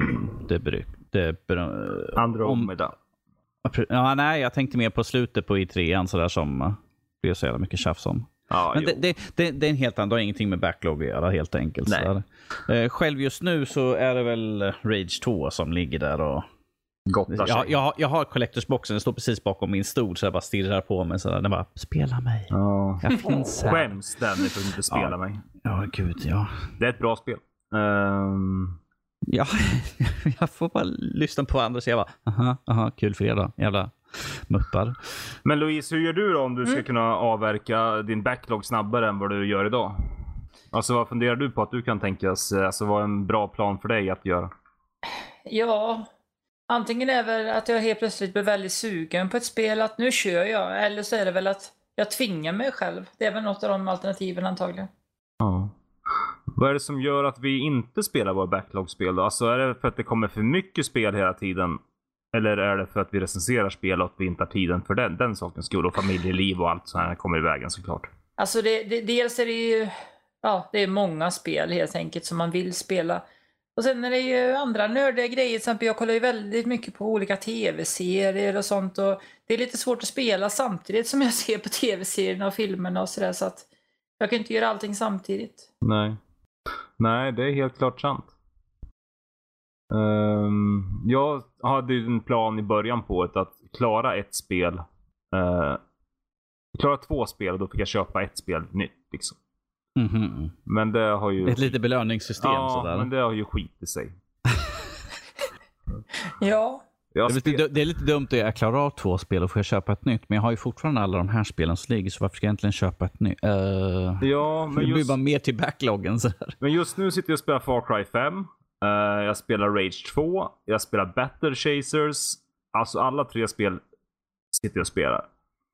det, bry- det om, Andromeda. ja, Nej, jag tänkte mer på slutet på i3 sådär som det blev så jävla mycket tjafs om. Ja, Men det, det, det, det är en helt annan, det har ingenting med backlog att göra helt enkelt. Nej. Så där. Eh, själv just nu så är det väl Rage 2 som ligger där och Gottar sig. jag, jag, har- jag har Collectors boxen, den står precis bakom min stol så jag bara stirrar på mig sådär. Den bara, spela mig. Ja. Jag finns här. Skäms Danny för att inte spela Ja. mig. Ja, gud ja. Det är ett bra spel. Ehm, Ja, jag får bara lyssna på andra och säga bara, aha, aha, kul för er då, jävla muppar. men Louise, hur gör du då om du ska Mm. kunna avverka din backlog snabbare än vad du gör idag? Alltså vad funderar du på att du kan tänkas, alltså vad är en bra plan för dig att göra? Ja, antingen är väl att jag helt plötsligt blir väldigt sugen på ett spel, att nu kör jag. Eller så är det väl att jag tvingar mig själv. Det är väl något av de alternativen antagligen. Ja. Vad är det som gör att vi inte spelar våra backlog-spel då? Alltså är det för att det kommer för mycket spel hela tiden? Eller är det för att vi recenserar spel och att vi inte har tiden för den, den sakens skull? Och familjeliv och allt sånt här kommer i vägen såklart. Alltså det, det, dels är det ju ja, det är många spel helt enkelt som man vill spela. Och sen är det ju andra nördiga grejer. Till exempel jag kollar ju väldigt mycket på olika tv-serier och sånt. Och det är lite svårt att spela samtidigt som jag ser på tv-serierna och filmerna och sådär. Så att jag kan inte göra allting samtidigt. Nej. Nej, det är helt klart sant. Ehm, jag hade en plan i början på det att klara ett spel. Uh, klara två spel och då fick jag köpa ett spel nytt. Liksom. Mhm. Men det har ju... Ett litet belöningssystem ja, sådär. men det har ju skitit sig. Ja. Jag Det är, spel- lite, det är lite dumt att jag klarar av två spel och får jag köpa ett nytt. Men jag har ju fortfarande alla de här spelen som ligger, så varför ska jag egentligen köpa ett nytt? Uh, Ja, det men blir just, bara mer till backloggen. Så här. men just nu sitter jag och spelar Far Cry 5. Eh, jag spelar Rage 2. Jag spelar Battle Chasers. Alltså alla tre spel sitter jag och spelar.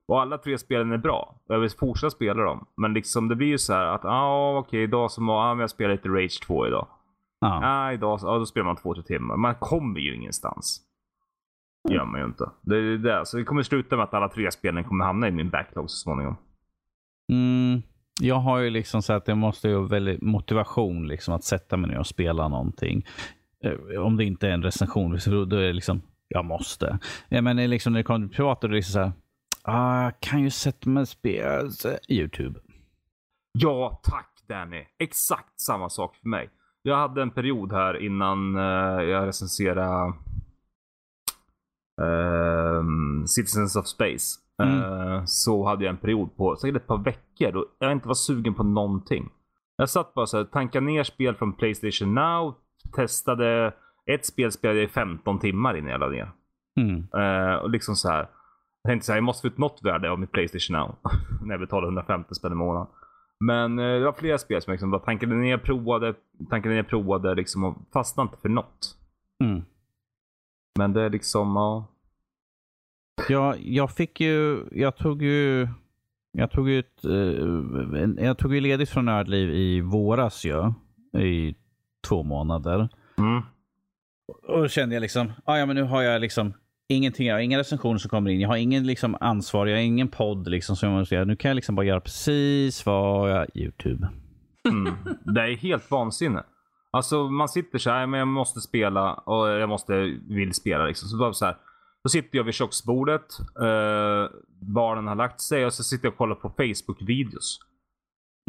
Och alla tre spelen är bra. Och Jag vill fortsätta spela dem. Men liksom det blir ju så här att, ja ah, okej idag så må, ah, men jag spelar lite Rage 2 idag. Ja. Nej, idag ja, då spelar man två, tre timmar. Man kommer ju ingenstans. Det gör man ju inte. Det är det. Så det kommer sluta med att alla tre spelen kommer hamna i min backlog så småningom. Mm, jag har ju liksom så att det måste ju väldigt motivation liksom att sätta mig ner och spela någonting. Eh, om det inte är en recension, då är det liksom, jag måste. Ja, men liksom när det kommer till privat, då är det liksom så här, ah, jag kan ju sätta mig och spela YouTube. Ja, tack Danny. Exakt samma sak för mig. Jag hade en period här innan eh, jag recenserade um, Citizens of Space. Eh, så hade jag en period på säkert ett par veckor då jag inte var sugen på någonting. Jag satt bara så här, tankade ner spel från Playstation Now, testade ett spel spelade jag i 15 timmar innan jag la ner. Mm. Eh, och liksom så här. Jag tänkte så här, jag måste få ut något värde av mitt Playstation Now. när jag betalar 150 spänn i månaden. Men eh, det var flera spel som jag liksom bara tankade ner, provade, tankade ner, provade liksom och fastnade inte för något. Mm. Men det är liksom, ja. Ja, jag fick ju, jag tog ju, jag tog ut, eh, jag tog ju ledigt från Nördliv i våras ju. I två månader. Mm. Och då kände jag liksom, ah, ja men nu har jag liksom ingenting, jag har inga recensioner som kommer in. Jag har ingen liksom ansvar, jag har ingen podd liksom som jag måste göra. Nu kan jag liksom bara göra precis vad jag, YouTube. Mm. Det är helt vansinne. Alltså man sitter så här, men jag måste spela och jag måste, vill spela liksom. Så bara så här. Då sitter jag vid köksbordet, eh, barnen har lagt sig och så sitter jag och kollar på Facebook-videos.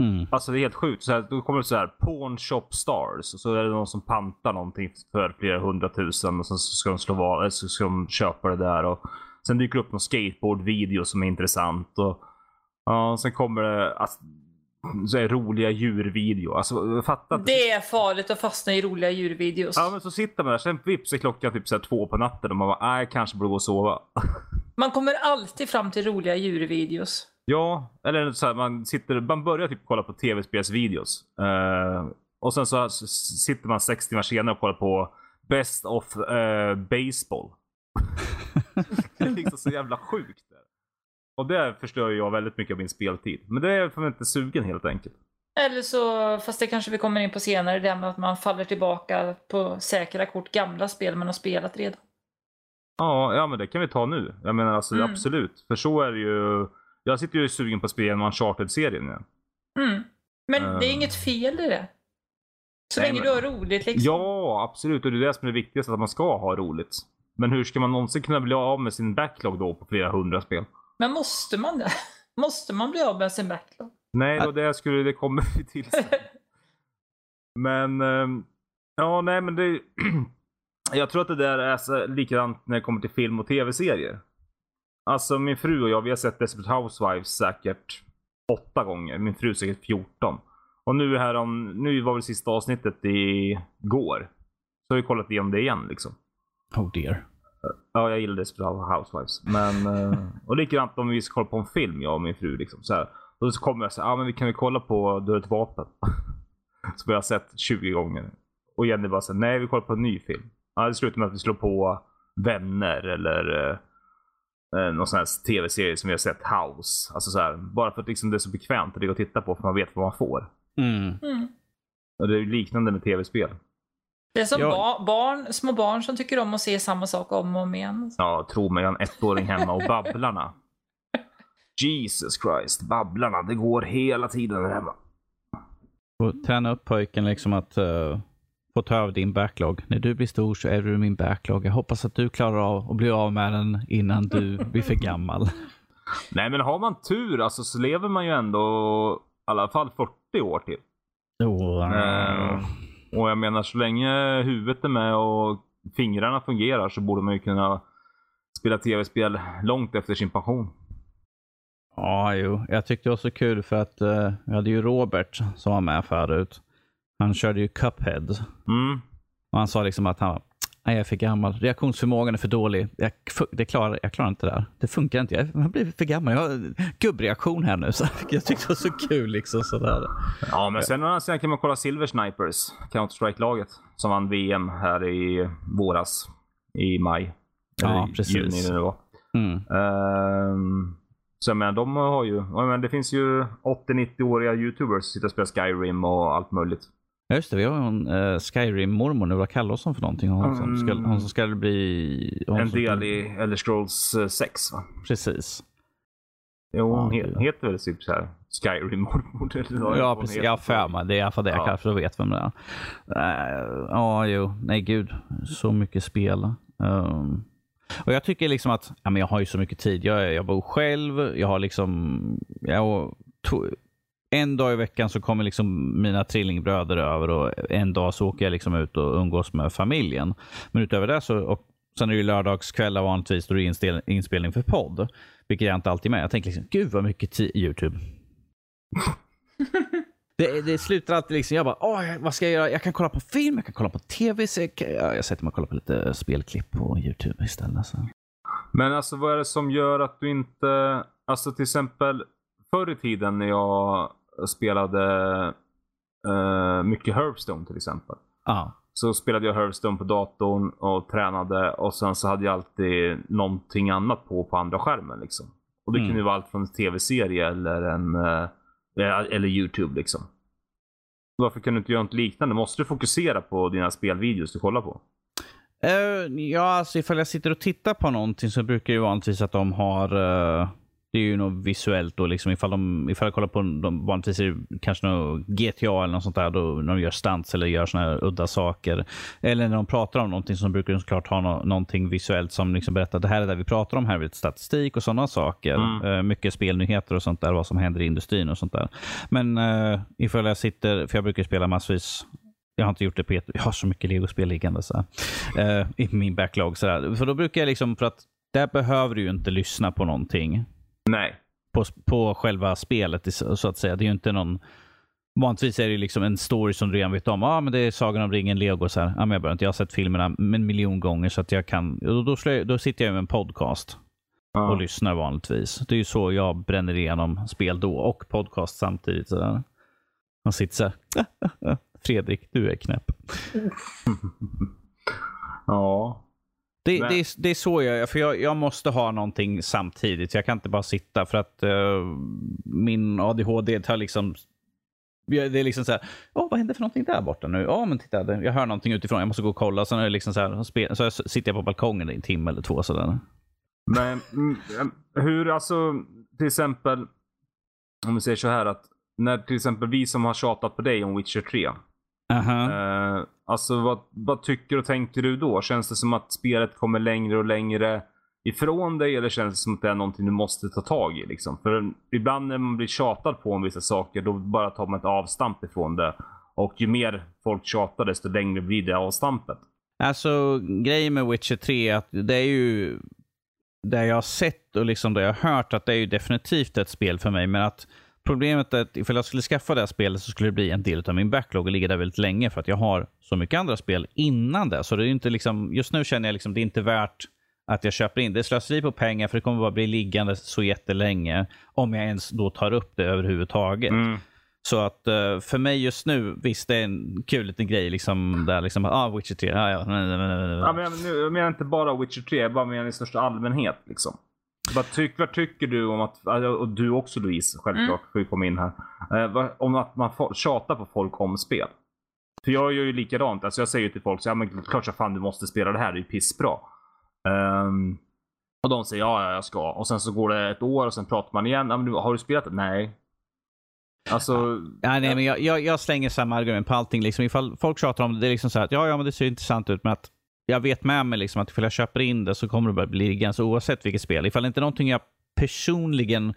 Mm. Alltså det är helt sjukt. Så här, då kommer det så här Pawn Shop Stars. Och så är det någon som pantar någonting för flera hundratusen. Och sen så ska de slå val, så ska de köpa det där. Och sen dyker det upp någon skateboard-video som är intressant. Och, ja, och sen kommer det alltså, så här, roliga djurvideo. Alltså fatta att- Det är farligt att fastna i roliga djurvideos. Ja men så sitter man där, sen vips är klockan typ så här två på natten och man bara, nej kanske borde gå och sova. Man kommer alltid fram till roliga djurvideos. Ja, eller så här, man sitter, man börjar typ kolla på tv-spelsvideos. Eh, och sen så sitter man sex timmar senare och kollar på Best of eh, Baseball. det är liksom så jävla sjukt. Där. Och det förstör jag väldigt mycket av min speltid. Men det är för inte sugen helt enkelt. Eller så, fast det kanske vi kommer in på senare, det med att man faller tillbaka på säkra kort, gamla spel man har spelat redan. Ja, ja men det kan vi ta nu. Jag menar alltså Mm. absolut. För så är det ju. Jag sitter ju sugen på att spela genom Uncharted-serien nu. Mm. Men det är Eh. inget fel i det. Så Nej, länge men- du har roligt liksom. Ja, absolut. Och det är det som är det viktigaste, att man ska ha roligt. Men hur ska man någonsin kunna bli av med sin backlog då på flera hundra spel? Men måste man det? Måste man bli av med sin backlog? Nej, det var det skulle, det kommer vi till sen. Men, ehm, ja nej men det, jag tror att det där är så likadant när det kommer till film och tv-serier. Alltså min fru och jag, vi har sett Desperate Housewives säkert åtta gånger. Min fru säkert 14. Och nu här om, nu var väl sista avsnittet i går. Så har vi kollat igenom det igen liksom. Oh dear. Ja, jag gillar Desperate Housewives. Men, eh, och likadant om vi ska kolla på en film, jag och min fru. Liksom, så här. Och så kommer jag säga, ja men vi kan vi kolla på Du har ett vapen. Som vi har sett 20 gånger. Och Jenny bara säger, nej vi kollar på en ny film. Ja, det slutar med att vi slår på Vänner eller eh, eh, någon sån här tv-serie som vi har sett, House. Alltså så här, bara för att liksom det är så bekvämt att ligga och titta på för man vet vad man får. Mm. Mm. Och det är ju liknande med tv-spel. Det är som Ja. ba- barn, små barn som tycker om att se samma sak om och om igen. Ja, tro mig, jag har en ettåring hemma och Babblarna. Jesus Christ, Babblarna. Det går hela tiden där hemma. Och träna upp pojken liksom att uh, få ta över din backlog. När du blir stor så är du min backlog. Jag hoppas att du klarar av att bli av med den innan du blir för gammal. Nej, men har man tur alltså, så lever man ju ändå i alla fall 40 år till. Oh, Eh, och jag menar, så länge huvudet är med och fingrarna fungerar så borde man ju kunna spela tv-spel långt efter sin pension. Ja, jo. Jag tyckte det var så kul för att uh, jag hade ju Robert som var med förut. Han körde ju Cuphead. Mm. Och han sa liksom att han Nej, jag är för gammal. Reaktionsförmågan är för dålig. Jag, det klarar, jag klarar inte det här. Det funkar inte. Jag har blivit för gammal. Jag har gubbreaktion här nu. Så jag tyckte det var så kul. Liksom, sådär. Ja, men sen, sen kan man kolla Silver Snipers, Counter-Strike-laget, som vann VM här i våras. I maj. Ja, precis. Juni nu då. Mm. Um, så men de har ju, men det finns ju 80-90-åriga YouTubers som sitter och spelar Skyrim och allt möjligt. Ja, just det. Vi har ju en uh, Skyrim-mormor nu. Vad kallar oss hon för någonting? Hon, som, ska, hon som ska bli... En del i Elder Scrolls 6 va? Precis. Jo, hon ja, he heter väl typ så här Skyrim-mormor? Ja, precis. Jag har för mig. Det är i alla fall det jag kallar för att vet vem det är. Uh, ja, jo. Nej, gud. Så mycket spel. Um, och Jag tycker liksom att ja, men jag har ju så mycket tid. Jag, jag bor själv. Jag har liksom... Jag, en dag i veckan så kommer liksom mina trillingbröder över och en dag så åker jag liksom ut och umgås med familjen. Men utöver det så, och sen är det ju lördagskvällar vanligtvis då det är inspelning för podd. Vilket jag inte alltid med. Jag tänker liksom, gud vad mycket YouTube. det, det slutar alltid liksom, jag bara, Åh, vad ska jag göra? Jag kan kolla på film, jag kan kolla på tv. Så jag, jag sätter mig och kollar på lite spelklipp på YouTube istället. Så. Men alltså vad är det som gör att du inte, alltså till exempel förr i tiden när jag spelade uh, mycket Hearthstone till exempel. Ah. Så spelade jag Hearthstone på datorn och tränade och sen så hade jag alltid någonting annat på på andra skärmen. Liksom. Och det mm. kunde vara allt från en tv-serie eller en uh, eller YouTube liksom. Varför kan du inte göra något liknande? Måste du fokusera på dina spelvideos du kollar på? Uh, ja, alltså ifall jag sitter och tittar på någonting så brukar det ju vanligtvis att de har uh, det är ju något visuellt då. Liksom, ifall, de, ifall jag kollar på de, vanligtvis är det kanske något GTA eller något sånt där. Då, när de gör stunts eller gör såna här udda saker. Eller när de pratar om någonting så brukar de såklart ha no, någonting visuellt som liksom berättar att det här är det vi pratar om. Här är statistik och sådana saker. Mm. Uh, mycket spelnyheter och sånt där. Vad som händer i industrin och sånt där. Men uh, ifall jag sitter, för jag brukar spela massvis jag har inte gjort det på Jag har så mycket legospel liggande så uh, i min backlog. Så. För då brukar jag liksom, för att där behöver du ju inte lyssna på någonting. Nej. På, på själva spelet så att säga. Det är ju inte någon... Vanligtvis är det liksom en story som du redan vet om. ah, men det är Sagan om ringen, Lego. Så här. Ah, men jag, inte. jag har sett filmerna en miljon gånger så att jag kan... Då, då, då sitter jag med en podcast ja. och lyssnar vanligtvis. Det är ju så jag bränner igenom spel då och podcast samtidigt. Så där. Man sitter så här. Fredrik, du är knäpp. ja. Det, det, är, det är så jag för jag, jag måste ha någonting samtidigt. Jag kan inte bara sitta för att uh, min ADHD tar liksom det är liksom så här, oh, vad hände för någonting där borta nu? Ja, oh, men titta, jag hör någonting utifrån, jag måste gå och kolla. Sen är det liksom så här, så sitter jag på balkongen i en timme eller två sådär. Men mm, hur, alltså till exempel, om vi säger så här att när till exempel vi som har tjatat på dig om Witcher 3. Uh -huh. eh, Alltså vad, vad tycker och tänker du då? Känns det som att spelet kommer längre och längre ifrån dig eller känns det som att det är någonting du måste ta tag i? Liksom? För ibland när man blir tjatad på om vissa saker då bara tar man ett avstamp ifrån det. Och ju mer folk tjatar desto längre blir det avstampet. Alltså grejen med Witcher 3 är att det är ju det jag har sett och liksom det jag har hört att det är ju definitivt ett spel för mig. Men att Problemet är att ifall jag skulle skaffa det här spelet så skulle det bli en del av min backlog och ligga där väldigt länge för att jag har så mycket andra spel innan det. Så det är inte liksom, just nu känner jag liksom det är inte värt att jag köper in. Det är slöseri på pengar för det kommer bara bli liggande så jättelänge om jag ens då tar upp det överhuvudtaget. Mm. Så att uh, för mig just nu, visst det är en kul liten grej liksom där liksom, ah Witcher 3, ah, ja. ja men jag, nu, jag menar inte bara Witcher 3, jag bara menar i största allmänhet liksom. Vad, tyck, vad tycker du om att, och du också Louise självklart, mm. komma in här. Eh, om att man tjatar på folk om spel. För jag gör ju likadant. Alltså jag säger till folk, så, ja, men klart så fan du måste spela det här, det är ju pissbra. Um, och de säger ja, jag ska. Och sen så går det ett år och sen pratar man igen. Ja, men har du spelat det? Nej. Alltså... Ja, nej, men jag, jag, jag, slänger samma argument på allting. Liksom, ifall folk tjatar om det, det är liksom så här att ja, ja, men det ser intressant ut, men att jag vet med mig liksom att ifall jag köper in det så kommer det bara bli liggande oavsett vilket spel. Ifall det inte är någonting jag personligen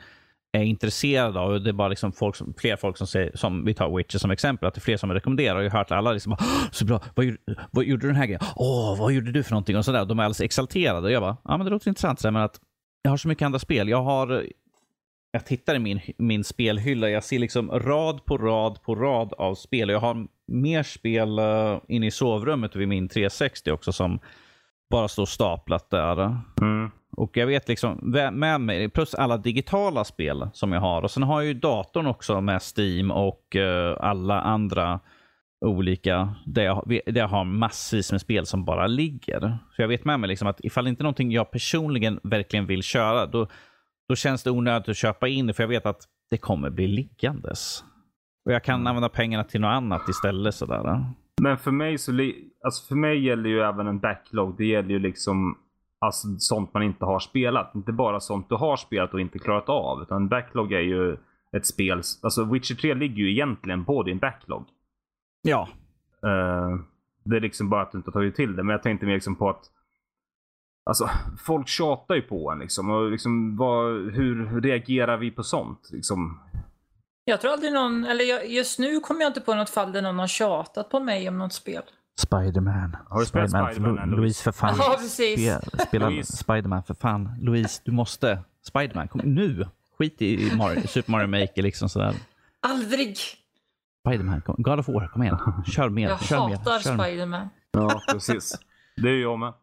är intresserad av. Det är bara liksom folk som, fler folk som säger, som vi tar Witcher som exempel, att det är fler som rekommenderar. Jag har hört alla liksom, så bra, vad gjorde, vad gjorde du den här grejen? Åh, vad gjorde du för någonting? Och sådär. De är alldeles exalterade. Och jag bara, ja men det låter intressant, men att jag har så mycket andra spel. Jag har jag tittar i min, min spelhylla. Jag ser liksom rad på rad på rad av spel. Jag har mer spel uh, inne i sovrummet vid min 360 också som bara står staplat där. Mm. Och jag vet liksom med mig, plus alla digitala spel som jag har. Och sen har jag ju datorn också med Steam och uh, alla andra olika, där jag, där jag har massvis med spel som bara ligger. Så jag vet med mig liksom att ifall det inte är någonting jag personligen verkligen vill köra, då, då känns det onödigt att köpa in det, för jag vet att det kommer bli liggandes. Och jag kan mm. använda pengarna till något annat istället. Sådär. Men för mig så alltså för mig gäller ju även en backlog. Det gäller ju liksom alltså, sånt man inte har spelat. Inte bara sånt du har spelat och inte klarat av. Utan en backlog är ju ett spel. Alltså Witcher 3 ligger ju egentligen på din backlog. Ja. Uh, det är liksom bara att du inte har tagit till det. Men jag tänkte mer liksom på att Alltså, folk tjatar ju på en liksom. Och liksom vad, hur reagerar vi på sånt? Liksom? Jag tror aldrig någon, eller just nu kommer jag inte på något fall där någon har tjatat på mig om något spel. Spiderman. Har du spelat Spiderman? Spiderman Louise, för fan. Ja, precis. spela Spiderman för fan. Louise, du måste. Spiderman, kom nu. Skit i Mario, Super Mario Maker liksom sådär. Aldrig. Spiderman, God of War, kom igen. Kör mer. Jag kör hatar Spiderman. Ja, precis. Det är jag med.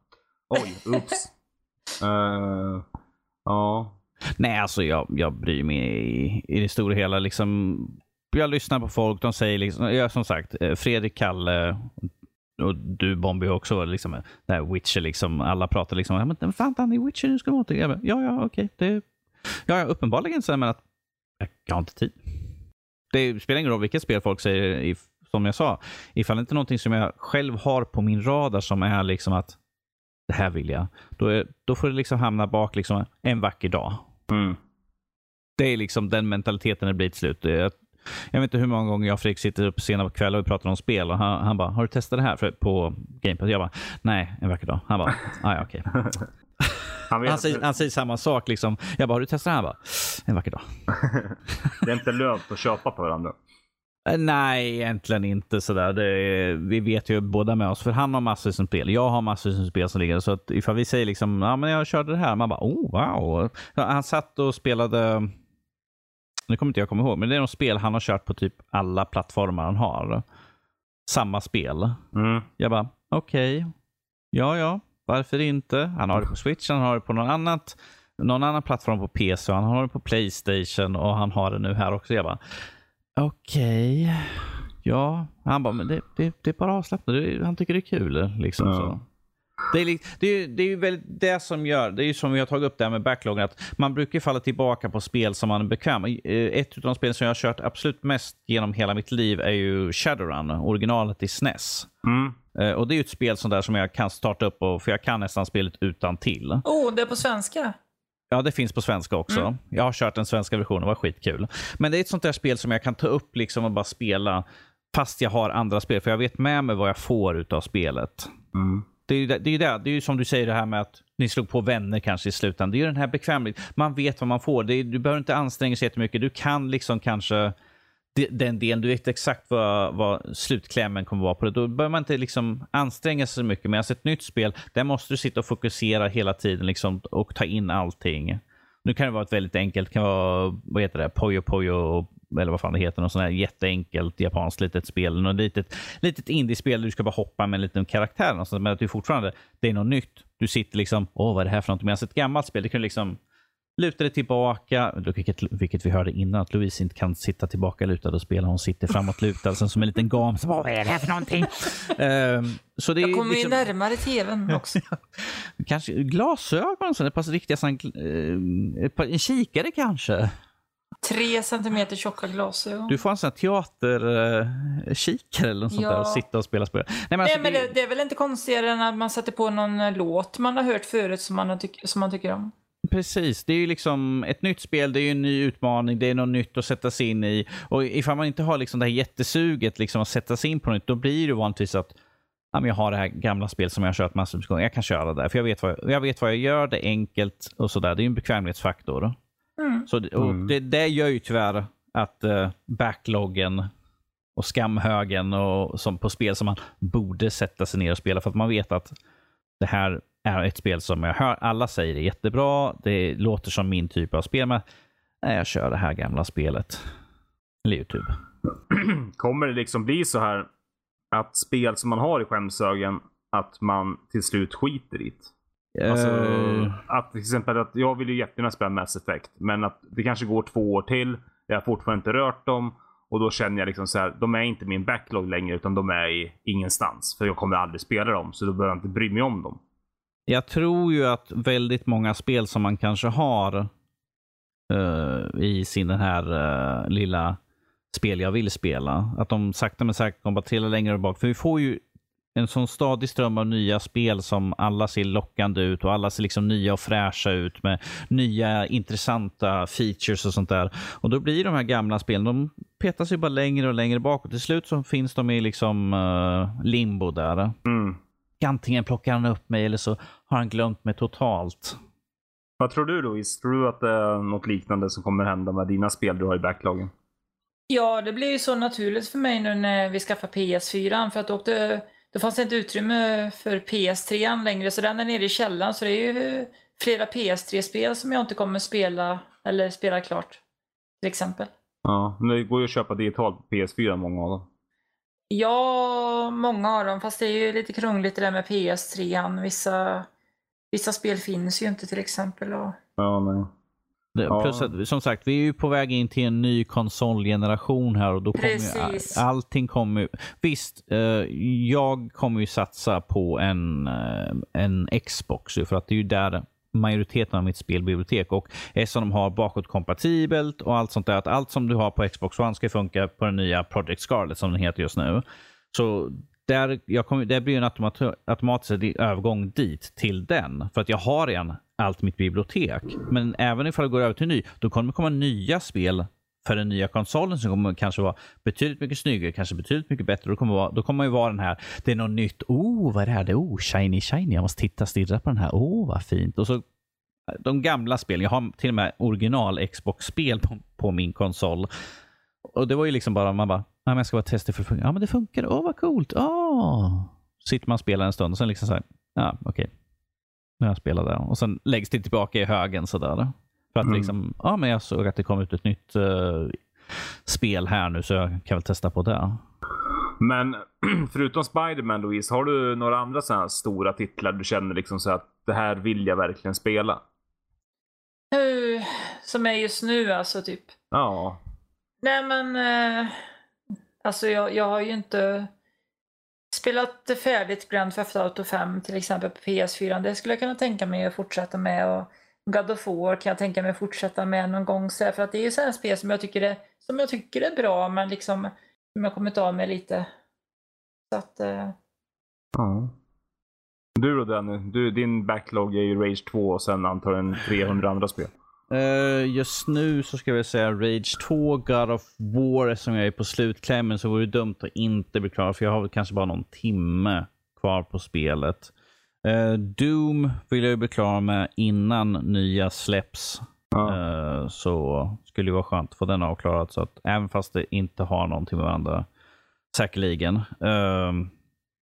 Oj, oops. Uh, ja. Nej, alltså jag, jag bryr mig i, i det stora hela. Liksom, jag lyssnar på folk. De säger liksom, ja, som sagt, eh, Fredrik, Kalle och du Bombi också. Liksom, det här Witcher, liksom, alla pratar liksom, ja, men fan han är Witcher, nu ska man återgå. Ja, ja, okej. Det, ja, uppenbarligen så men att jag har inte tid. Det spelar ingen roll vilket spel folk säger, som jag sa. Ifall det inte är någonting som jag själv har på min radar som är liksom att det här vill jag. Då, är, då får det liksom hamna bak liksom en vacker dag. Mm. Det är liksom den mentaliteten det blir till slut. Jag, jag vet inte hur många gånger jag och Fredrik sitter upp sena på kvällen och pratar om spel och han, han bara, har du testat det här för, på Game Pass? Jag bara, nej, en vacker dag. Han bara, ah, ja okej. Okay. Han, han, säger, han, säger, samma sak. Liksom. Jag bara, har du testat det här? Han bara, en vacker dag. det är inte lönt att köpa på varandra. Eh, nej, egentligen inte sådär. Det, vi vet ju båda med oss, för han har massor som spel. Jag har massor som spel som ligger. Så att ifall vi säger liksom, ja men jag körde det här. Man bara, oh wow. Han satt och spelade, nu kommer inte jag komma ihåg, men det är något spel han har kört på typ alla plattformar han har. Samma spel. Mm. Jag bara, okej. Okay. Ja, ja. Varför inte? Han har det på Switch, han har det på någon annat, någon annan plattform på PC, han har det på Playstation och han har det nu här också. Jag bara, Okej. Okay. Ja, han bara, men det, det, det är bara avslappnat. Han tycker det är kul. Liksom, ja. så. Det är, det, är, det är ju väl det som gör, det är ju som vi har tagit upp det här med backloggen, att man brukar falla tillbaka på spel som man är bekväm eh, Ett av de spel som jag har kört absolut mest genom hela mitt liv är ju Shadowrun, originalet i SNES. Mm. Eh, och det är ju ett spel som där som jag kan starta upp, och, för jag kan nästan spelet utan till. Oh, det är på svenska? Ja, det finns på svenska också. Mm. Jag har kört den svenska versionen, det var skitkul. Men det är ett sånt där spel som jag kan ta upp liksom och bara spela fast jag har andra spel. För jag vet med mig vad jag får av spelet. Mm. Det är ju det, det, är det, det är ju som du säger det här med att ni slog på vänner kanske i slutändan. Det är ju den här bekvämligheten. Man vet vad man får. Är, du behöver inte anstränga sig jättemycket. Du kan liksom kanske den delen, du vet exakt vad, vad slutklämmen kommer vara på det. Då behöver man inte liksom anstränga sig så mycket. Medan ett nytt spel, där måste du sitta och fokusera hela tiden liksom, och ta in allting. Nu kan det vara ett väldigt enkelt, det kan vara vad heter det, Poyo Poyo eller vad fan det heter, något sånt här jätteenkelt japanskt litet spel. Något litet, litet indiespel där du ska bara hoppa med en liten karaktär. Men att du fortfarande, det är något nytt. Du sitter liksom, åh vad är det här för något? Medan ett gammalt spel, det kan liksom luta dig tillbaka, vilket, vilket vi hörde innan, att Louise inte kan sitta tillbaka lutad och spela. Hon sitter framåtlutad sen som en liten gam. Så, vad är det här för någonting? um, så det Jag kommer liksom... ju närmare tvn också. kanske glasögon, så ett par riktiga, sån, uh, ett par, en kikare kanske. Tre centimeter tjocka glasögon. Du får en sån här teaterkikare uh, eller något ja. sånt där och sitta och spela spel. Nej, men, alltså, Nej, men det, det, är väl inte konstigare än att man sätter på någon låt man har hört förut som man, tyck som man tycker om. Precis, det är ju liksom ett nytt spel, det är ju en ny utmaning, det är något nytt att sätta sig in i. Och ifall man inte har liksom det här jättesuget liksom att sätta sig in på nytt, då blir det vanligtvis att ja, men jag har det här gamla spelet som jag har kört massor med gånger. Jag kan köra det där, för jag vet vad jag, jag, vet vad jag gör, det är enkelt och sådär. Det är en bekvämlighetsfaktor. Mm. Så, och mm. det, det gör ju tyvärr att uh, backloggen och skamhögen och, som på spel som man borde sätta sig ner och spela för att man vet att det här är ett spel som jag hör alla säger är jättebra. Det låter som min typ av spel. Men nej, jag kör det här gamla spelet. Eller YouTube. Kommer det liksom bli så här att spel som man har i skämshögen, att man till slut skiter i det? Alltså, Eh, att till exempel att jag vill ju jättegärna spela Mass Effect, men att det kanske går två år till. Jag har fortfarande inte rört dem och då känner jag liksom så här, de är inte min backlog längre utan de är i ingenstans. För jag kommer aldrig spela dem, så då behöver jag inte bry mig om dem. Jag tror ju att väldigt många spel som man kanske har uh, i sin den här uh, lilla spel jag vill spela, att de sakta men säkert kommer att trilla längre bak. För vi får ju en sån stadig ström av nya spel som alla ser lockande ut och alla ser liksom nya och fräscha ut med nya intressanta features och sånt där. Och då blir de här gamla spelen, de petas ju bara längre och längre bak och till slut så finns de i liksom eh, limbo där. Mm. Antingen plockar han upp mig eller så har han glömt mig totalt. Vad tror du Louise? Tror du att det är något liknande som kommer hända med dina spel du har i backloggen? Ja, det blir ju så naturligt för mig nu när vi skaffar PS4 för att då, åkte, då fanns det inte utrymme för PS3 längre så den är nere i källaren så det är ju flera PS3-spel som jag inte kommer spela eller spela klart. Till exempel. Ja, men det går ju att köpa digitalt på PS4 många av dem. Ja, många av dem. Fast det är ju lite krångligt det där med PS3. Vissa, vissa spel finns ju inte till exempel. Och... Ja, nej. Ja. Plus att, som sagt, vi är ju på väg in till en ny konsolgeneration här och då kommer ju, allting kommer Visst, eh, jag kommer ju satsa på en, eh, en Xbox ju, för att det är ju där majoriteten av mitt spelbibliotek och eftersom de har bakåtkompatibelt och allt sånt där, att allt som du har på Xbox One ska funka på den nya Project Scarlet som den heter just nu. Så där, jag kommer, det blir en automat, automatisk övergång dit till den. För att jag har redan allt mitt bibliotek. Men även ifall jag går över till ny, då kommer det komma nya spel för den nya konsolen som kommer kanske vara betydligt mycket snyggare, kanske betydligt mycket bättre. Då kommer, vara, då kommer man ju vara den här, det är något nytt. Oh, vad är det här? Det är, oh, shiny, shiny. Jag måste titta, stirra på den här. Oh, vad fint. Och så de gamla spelen. Jag har till och med original Xbox-spel på, på min konsol. Och det var ju liksom bara, man bara, ja, men jag ska bara testa för det funkar. Ja, men det funkar. Åh, vad coolt. Oh. Sitter man och spelar en stund och sen liksom så här, ja, okej. Okay har jag spelat det. Och sen läggs det tillbaka i högen sådär. För att Mm. liksom, ja men jag såg att det kom ut ett nytt eh, spel här nu så jag kan väl testa på det. Men förutom Spider-Man Louise, har du några andra sådana här stora titlar du känner liksom så att det här vill jag verkligen spela? Hur, som är just nu alltså typ. Ja. Nej men, eh, alltså jag, jag har ju inte spelat färdigt Grand Theft Auto 5 till exempel på PS4. Det skulle jag kunna tänka mig att fortsätta med. Och God of War kan jag tänka mig att fortsätta med någon gång. Så här, för att det är ju sådana spel som jag tycker är, som jag tycker är bra men liksom som jag kommit av med lite. Så att, eh, ja. Du då Danny? Du, din backlog är ju Rage 2 och sen antagligen 300 andra spel. Eh, just nu så ska vi säga Rage 2, God of War, som jag är på slutklämmen så vore det dumt att inte bli klar, för jag har väl kanske bara någon timme kvar på spelet. Eh, Doom vill jag ju bli klar med innan nya släpps. Ja. Eh, så skulle det vara skönt att få den avklarad, så att även fast det inte har någonting med varandra, säkerligen. Eh,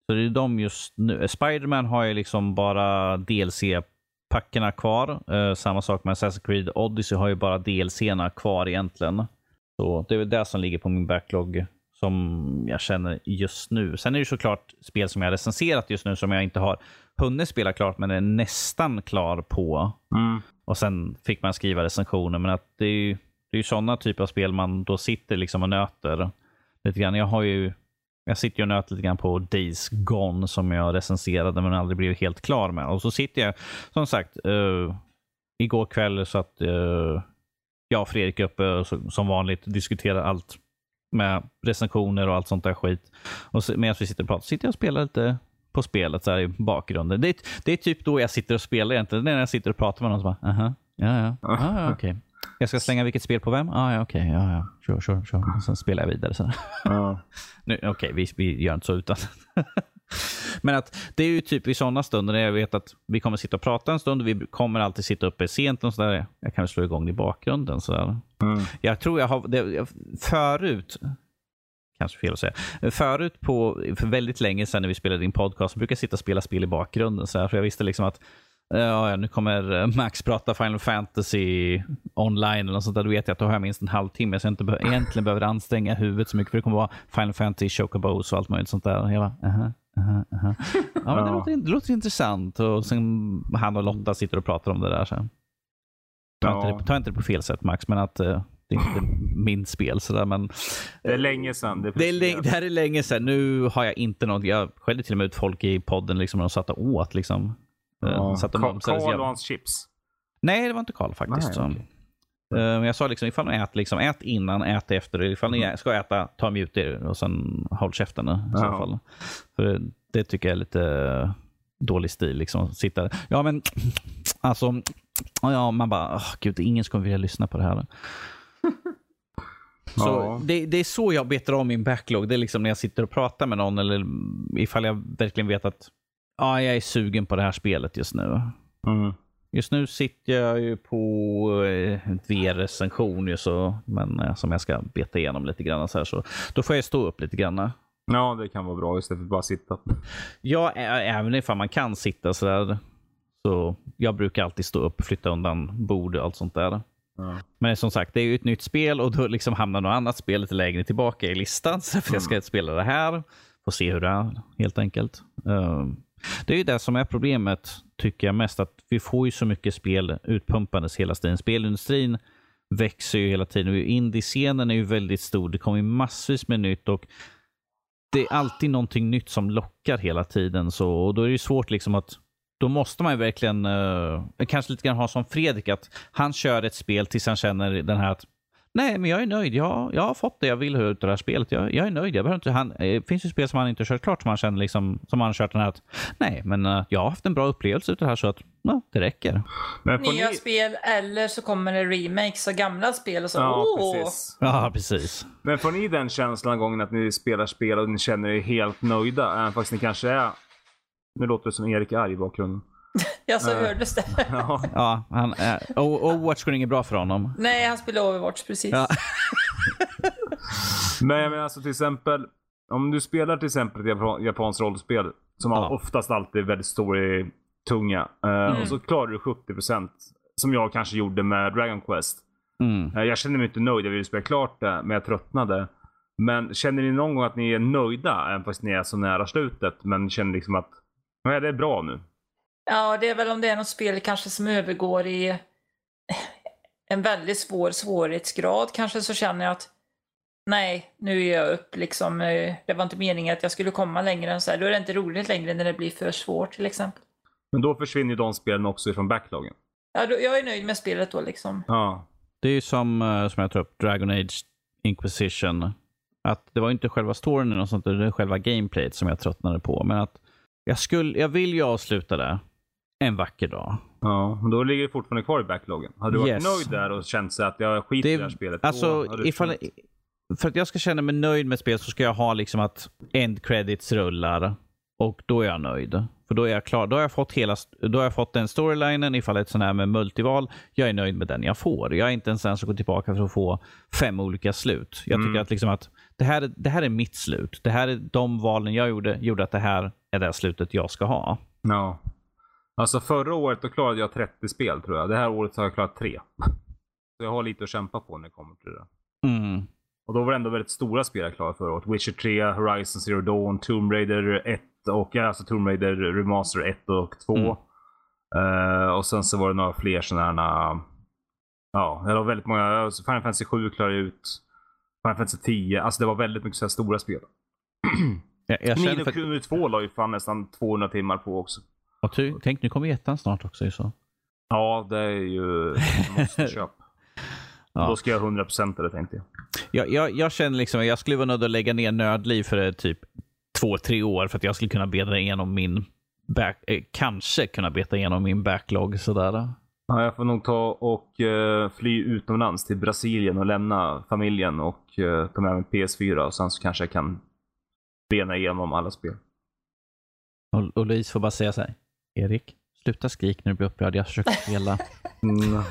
så det är de just nu. Spiderman har jag liksom bara DLC packerna kvar. Eh, samma sak med Assassin's Creed Odyssey har ju bara DLC-erna kvar egentligen. Så det är väl det som ligger på min backlog som jag känner just nu. Sen är det såklart spel som jag har recenserat just nu som jag inte har hunnit spela klart men är nästan klar på. Mm. Och sen fick man skriva recensioner. Men att det är ju, det är ju sådana typer av spel man då sitter liksom och nöter. Lite grann. Jag har ju jag sitter ju och nöter lite grann på Days Gone som jag recenserade men aldrig blev helt klar med. Och så sitter jag, som sagt, uh, igår kväll så att uh, jag och Fredrik uppe uh, som vanligt diskuterar allt med recensioner och allt sånt där skit. Och så, medan vi sitter och pratar sitter jag och spelar lite på spelet så här i bakgrunden. Det är, det är typ då jag sitter och spelar egentligen. Det är när jag sitter och pratar med någon som bara, aha, ja, ja, ah, ja okej. Jag ska slänga vilket spel på vem? Ah, ja, okej, ja, ja, sure, sure, sure. Och sen spelar jag vidare. Så. Ja. Okej, vi, vi gör inte så utan. Men att det är ju typ i sådana stunder när jag vet att vi kommer sitta och prata en stund. Vi kommer alltid sitta uppe sent och sådär. Jag kan väl slå igång det i bakgrunden. Så där. Mm. Jag tror jag har, det, förut, kanske fel att säga, förut på, för väldigt länge sedan när vi spelade in podcast, så brukade jag sitta och spela spel i bakgrunden. Så här, för jag visste liksom att Ja, nu kommer eh, Max prata Final Fantasy online eller sånt där. Då vet jag att då har jag minst en halvtimme så jag inte be egentligen behöver anstränga huvudet så mycket. För det kommer vara Final Fantasy, Chocobos och allt möjligt sånt där. Jag bara, aha, aha, aha. Ja, men det, låter, det låter intressant. Och sen han och Lotta sitter och pratar om det där. Så. Ta, Ja. inte, det- ta inte det på fel sätt Max, men att eh, det är inte min spel. Sådär, men, Det är länge sedan. Det, det, är länge, det här är länge sedan. Nu har jag inte något. Jag skällde till och med ut folk i podden liksom, när de satt och åt. Liksom. Eh, Ja. satt och Ka- mumsade. Så Karl och hans chips. Nej, det var inte Karl faktiskt. Nej, så. okej. Eh, Men jag sa liksom, ifall ni äter, liksom, ät innan, ät efter. Ifall ni Mm. ska äta, ta mute er och sen håll käften i så Ja. fall. För det, tycker jag är lite eh, dålig stil. Liksom. Sitta, ja men, alltså, ja, man bara, oh, gud, ingen kommer vilja lyssna på det här. Så Ja. det, det är så jag betar av min backlog. Det är liksom när jag sitter och pratar med någon eller ifall jag verkligen vet att ja, jag är sugen på det här spelet just nu. Mm. Just nu sitter jag ju på eh, en VR-recension ju så, men, eh, som jag ska beta igenom lite grann. Så här, så då får jag stå upp lite grann. Ja, det kan vara bra istället för att bara sitta. Ja, även ifall man kan sitta så där. Så jag brukar alltid stå upp, flytta undan bord och allt sånt där. Ja. Men som sagt, det är ju ett nytt spel och då liksom hamnar något annat spel lite längre tillbaka i listan. Så för jag ska spela det här. Får se hur det är helt enkelt. Um, det är ju det som är problemet, tycker jag mest. Att vi får ju så mycket spel utpumpandes hela tiden. Spelindustrin växer ju hela tiden. Indiescenen är ju väldigt stor. Det kommer ju massvis med nytt och det är alltid någonting nytt som lockar hela tiden. Så, och då är det ju svårt liksom att då måste man ju verkligen, eh, kanske lite grann ha som Fredrik, att han kör ett spel tills han känner den här att Nej, men jag är nöjd. Jag, jag har fått det jag vill ha ut det här spelet. Jag, jag är nöjd. Jag behöver inte, han, eh, det finns ju spel som han inte har kört klart som han känner liksom, som han har kört den här att nej, men eh, jag har haft en bra upplevelse utav det här så att ja, det räcker. Nya ni... spel eller så kommer det remakes av gamla spel och så. Ja, precis. Ja, precis. Men får ni den känslan någon gång att ni spelar spel och ni känner er helt nöjda? Även fast ni kanske är... Nu låter det som Erik är arg i bakgrunden. Ja, så hördes det. Ja. Han, eh, Overwatch går inget bra för honom. Nej, han spelar Overwatch precis. Ja. Men jag menar alltså till exempel. Om du spelar till exempel ett japan- japanskt rollspel. Som Ja. oftast alltid är väldigt story-tunga. eh, Och så klarar du 70%. Som jag kanske gjorde med Dragon Quest. Mm. Eh, Jag kände mig inte nöjd, jag ville spela klart det, men jag tröttnade. Men känner ni någon gång att ni är nöjda, även fast ni är så nära slutet, men känner liksom att nej, det är bra nu? Ja, det är väl om det är något spel kanske som övergår i en väldigt svår svårighetsgrad kanske så känner jag att nej, nu är jag upp liksom. eh, Det var inte meningen att jag skulle komma längre än så här. Då är det inte roligt längre när det blir för svårt till exempel. Men då försvinner ju de spelen också ifrån backloggen. Ja, då, jag är nöjd med spelet då liksom. Ja. Det är ju som, eh, som jag tar upp, Dragon Age Inquisition. Att det var inte själva storyn och sånt, det är själva gameplayet som jag tröttnade på. Men att jag, skulle, jag vill ju avsluta det en vacker dag. Ja, men då ligger det fortfarande kvar i backloggen. Hade du varit Yes. nöjd där och känt sig att jag skiter i det här spelet? Alltså, ifall, för att jag ska känna mig nöjd med spel så ska jag ha liksom att end credits rullar och då är jag nöjd. För då är jag klar. Då har jag fått hela, då har jag fått den storylinen ifall det är ett sånt här med multival. Jag är nöjd med den jag får. Jag är inte ens den som går tillbaka för att få fem olika slut. Jag tycker Mm. att, liksom att det, här, är- det här är mitt slut. Det här är de valen jag gjorde, gjorde att det här är det slutet jag ska ha. Ja. Alltså förra året då klarade jag 30 spel tror jag. Det här året har jag klarat 3. Så jag har lite att kämpa på när det kommer till det. Mm. Och då var det ändå väldigt stora spel jag klarade förra året. Witcher 3, Horizon Zero Dawn, Tomb Raider 1 och ja, alltså Tomb Raider Remaster 1 och 2. Mm. Eh, och sen så var det några fler sådana Ja, det var väldigt många. alltså Final Fantasy 7 klarade jag ut. Final Fantasy 10. Alltså det var väldigt mycket så här stora spel. Jag, jag Nino för, Kuni 2 la ju fan nästan 200 timmar på också. Och ty, tänk, nu kommer ettan snart också. Så. Ja, det är ju måste köp. Ja. Då ska jag 100% det tänkte jag. Jag, jag, jag känner liksom att jag skulle vara nöjd att lägga ner nördliv för eh, typ två, tre år för att jag skulle kunna beta igenom min back, eh, kanske kunna beta igenom min backlog sådär. Ja, jag får nog ta och eh, fly utomlands till Brasilien och lämna familjen och eh, ta med mig PS4 och sen så kanske jag kan bena igenom alla spel. Och, och Louise får bara säga så här. Erik, sluta skrik när du blir upprörd. Jag försöker spela. Mm.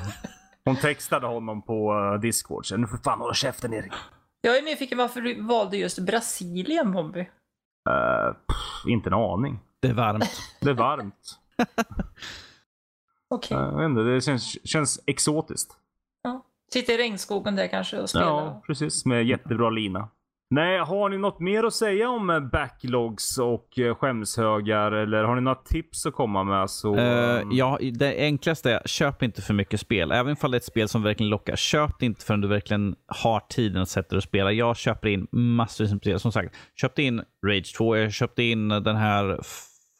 Hon textade honom på eh, Discord. Så nu får fan hålla käften Erik. Jag är nyfiken varför du valde just Brasilien, Bobby. Eh, pff, inte en aning. Det är varmt. Det är varmt. Okej. Jag vet inte, det känns, känns exotiskt. Ja. Sitter i regnskogen där kanske och spelar. Ja, precis. Med jättebra lina. Nej, har ni något mer att säga om eh, backlogs och eh, skämshögar eller har ni några tips att komma med? Så, Eh, um, ja, det enklaste är, köp inte för mycket spel. Även om det är ett spel som verkligen lockar. Köp det inte förrän du verkligen har tiden att sätta dig och spela. Jag köper in massor av spel. Som sagt, köpte in Rage 2, jag köpte in den här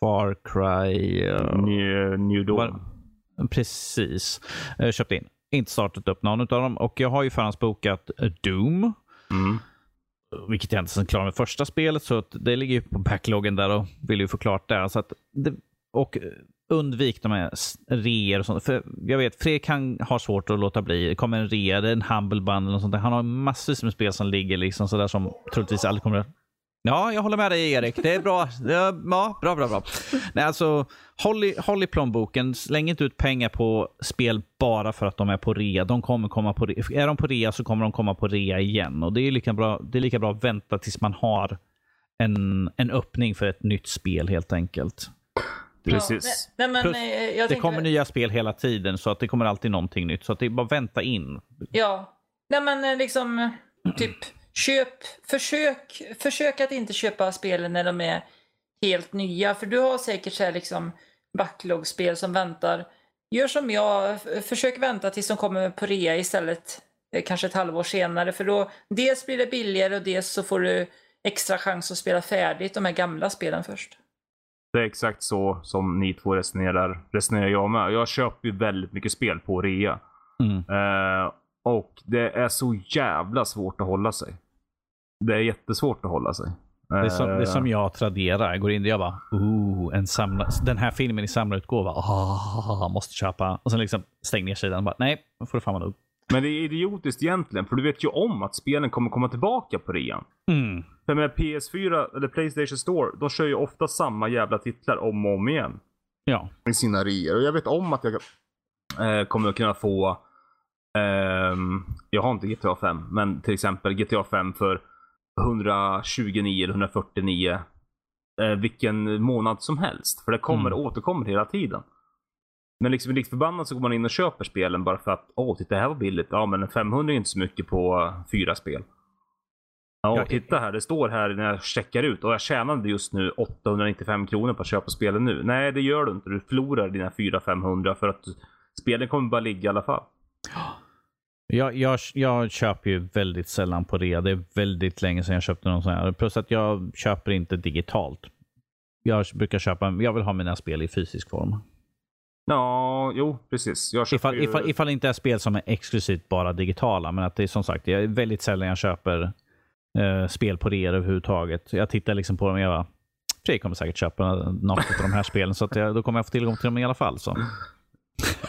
Far Cry... eh, New, New Dawn. Var- Precis. Jag köpte in. Inte startat upp någon av dem. Och jag har ju förhandsbokat Doom. Mm. Vilket jag inte är klar med första spelet. Så att det ligger ju på backloggen där och vill ju få klart det. Så att det och undvik de här reor och sånt. För jag vet, Fredrik kan ha svårt att låta bli. Det kommer en rea, det är en humble bundle och sånt. Han har massvis med spel som ligger liksom sådär som troligtvis aldrig kommer att Ja, jag håller med dig Erik. Det är bra. Ja, ja, bra, bra, bra. Nej, alltså, håll i, håll i plånboken. Släng inte ut pengar på spel bara för att de är på rea. De kommer komma på rea. Är de på rea så kommer de komma på rea igen. Och Det är lika bra, det är lika bra att vänta tills man har en, en öppning för ett nytt spel helt enkelt. Precis. Ja, men, Plus, eh, jag Det kommer nya spel hela tiden, så att det kommer alltid någonting nytt. Så att det är bara att vänta in. Ja. Nej men eh, liksom typ köp, försök, försök att inte köpa spelen när de är helt nya. För du har säkert så här liksom backlog-spel som väntar. Gör som jag, försök vänta tills de kommer på rea istället. eh, Kanske ett halvår senare. För då dels blir det billigare och dels så får du extra chans att spela färdigt de här gamla spelen först. Det är exakt så som ni två resonerar, resonerar jag med. Jag köper ju väldigt mycket spel på rea. Mm. Eh, och det är så jävla svårt att hålla sig. Det är jättesvårt att hålla sig. Det är, som, det är Eh, som jag traderar. Jag går in och jag bara, ooh, en samla, den här filmen i samlarutgåva. Ah, måste köpa. Och sen liksom stäng ner sidan bara, nej, nu får du fan vara nog. Men det är idiotiskt egentligen, för du vet ju om att spelen kommer komma tillbaka på rean. Mm. För med PS4 eller Playstation Store, de kör ju ofta samma jävla titlar om och om igen. Ja. i sina reor. Och jag vet om att jag eh, kommer att kunna få, ehm, jag har inte GTA 5, men till exempel GTA 5 för 129 eller 149 eh, vilken månad som helst. För det kommer Mm. återkommer hela tiden. Men liksom likt förbannat så går man in och köper spelen bara för att åh, titta det här var billigt. Ja, men en 500 är inte så mycket på eh, fyra spel. Ja, Ja, titta här. Det står här när jag checkar ut och jag tjänade just nu 895 kronor på att köpa spelen nu. Nej, det gör du inte. Du förlorar dina 400-500 för att spelen kommer bara ligga i alla fall. Jag, jag, jag köper ju väldigt sällan på rea. Det är väldigt länge sedan jag köpte någon sån här. Plus att jag köper inte digitalt. Jag brukar köpa, jag vill ha mina spel i fysisk form. Ja, jo, precis. Jag Ifall, ju... ifall, ifall det inte är spel som är exklusivt bara digitala. Men att det är som sagt, det är väldigt sällan jag köper eh, spel på rea överhuvudtaget. Jag tittar liksom på dem och jag bara, Fredrik kommer säkert köpa något av de här spelen. Så att jag, då kommer jag få tillgång till dem i alla fall. Så.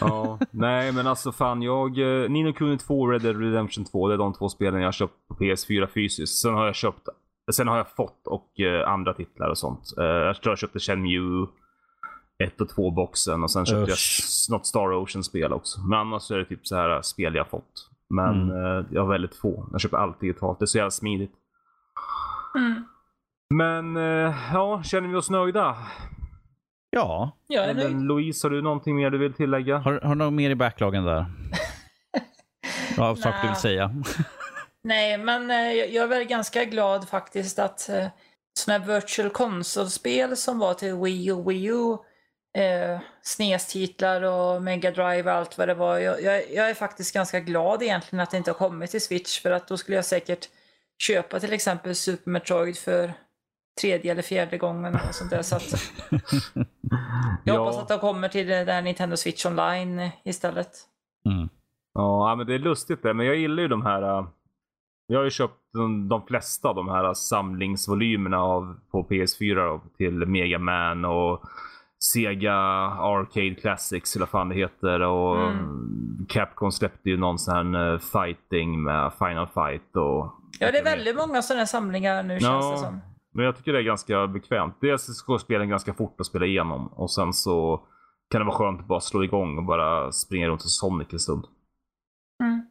Ja, nej men alltså fan jag... Eh, Nino Kuni 2 och Red Dead Redemption 2, det är de två spelen jag har köpt på PS4 fysiskt. Sen har jag köpt... Sen har jag fått och eh, andra titlar och sånt. Eh, jag tror jag köpte Shenmue 1 och 2 boxen och sen köpte jag Usch. s- något Star Ocean-spel också. Men annars så är det typ så här spel jag fått. Men eh, jag har väldigt få. Jag köper allt digitalt. Det är så jävla smidigt. Mm. Men eh, ja, känner vi oss nöjda? Ja, Jag är nöjd. Louise, har du någonting mer du vill tillägga? har, har du något mer i backloggen där? Ja, saker du vill säga. Nej, men eh, jag jag är väl ganska glad faktiskt att eh, sådana här virtual console-spel som var till Wii och Wii U, eh, SNES-titlar och Mega Drive och allt vad det var. Jag, jag, jag är faktiskt ganska glad egentligen att det inte har kommit till Switch för att då skulle jag säkert köpa till exempel Super Metroid för tredje eller fjärde gången och sånt där. Så att jag hoppas att de kommer till det där Nintendo Switch Online istället. Mm. Ja, men det är lustigt det. Men jag gillar ju de här. äh, Jag har ju köpt de, de flesta av de här samlingsvolymerna av, på PS4 då, till Mega Man och Sega Arcade Classics eller vad fan det heter. Och Mm. Capcom släppte ju någon sån här äh, fighting med Final Fight och... Ja, det är väldigt många sådana här samlingar nu känns det som. Men jag tycker det är ganska bekvämt. Dels går spelen ganska fort att spela igenom och sen så kan det vara skönt att bara slå igång och bara springa runt som Sonic en stund. Mm.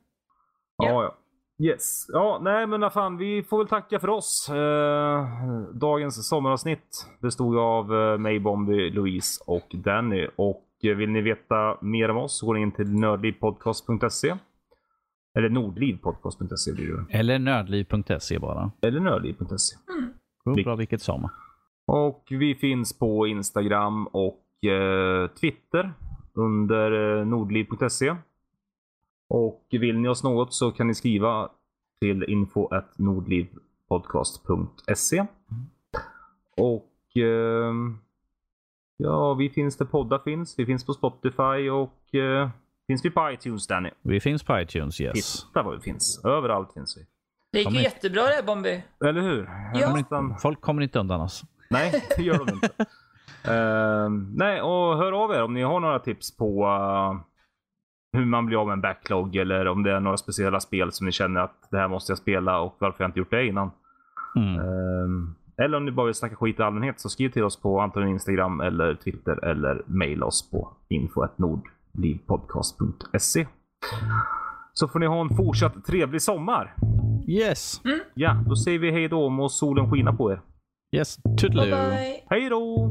Ja, Ja. ja. Yes. Ja, nej men vad fan, vi får väl tacka för oss. Eh, dagens sommaravsnitt bestod av eh, mig, Bombi, Louise och Danny. Och eh, vill ni veta mer om oss så går ni in till nördlivpodcast.se. Eller nordlivpodcast.se blir det. Eller nördliv.se bara. Eller nördliv.se. Går bra vilket som. Och vi finns på Instagram och eh, Twitter under eh, nordliv.se. Och vill ni oss något så kan ni skriva till info.nordlivpodcast.se. Och eh, ja, vi finns där poddar finns. Vi finns på Spotify och eh, finns vi på iTunes Danny? Vi finns på iTunes, yes. Titta vad vi finns. Överallt finns vi. Det gick ju hit. jättebra det här Bombi. Eller hur? Ja. Nästan- Folk kommer inte undan oss. Nej, det gör de inte. Ehm, nej, och hör av er om ni har några tips på eh, hur man blir av med en backlog eller om det är några speciella spel som ni känner att det här måste jag spela och varför jag inte gjort det innan. Mm. Ehm, eller om ni bara vill snacka skit i allmänhet så skriv till oss på antingen Instagram eller Twitter eller maila oss på info.nordlivpodcast.se. Så får ni ha en fortsatt trevlig sommar. Yes. Ja, då säger vi hej då må solen skina på er. Yes. Bye Toodaloo. bye. Hej då!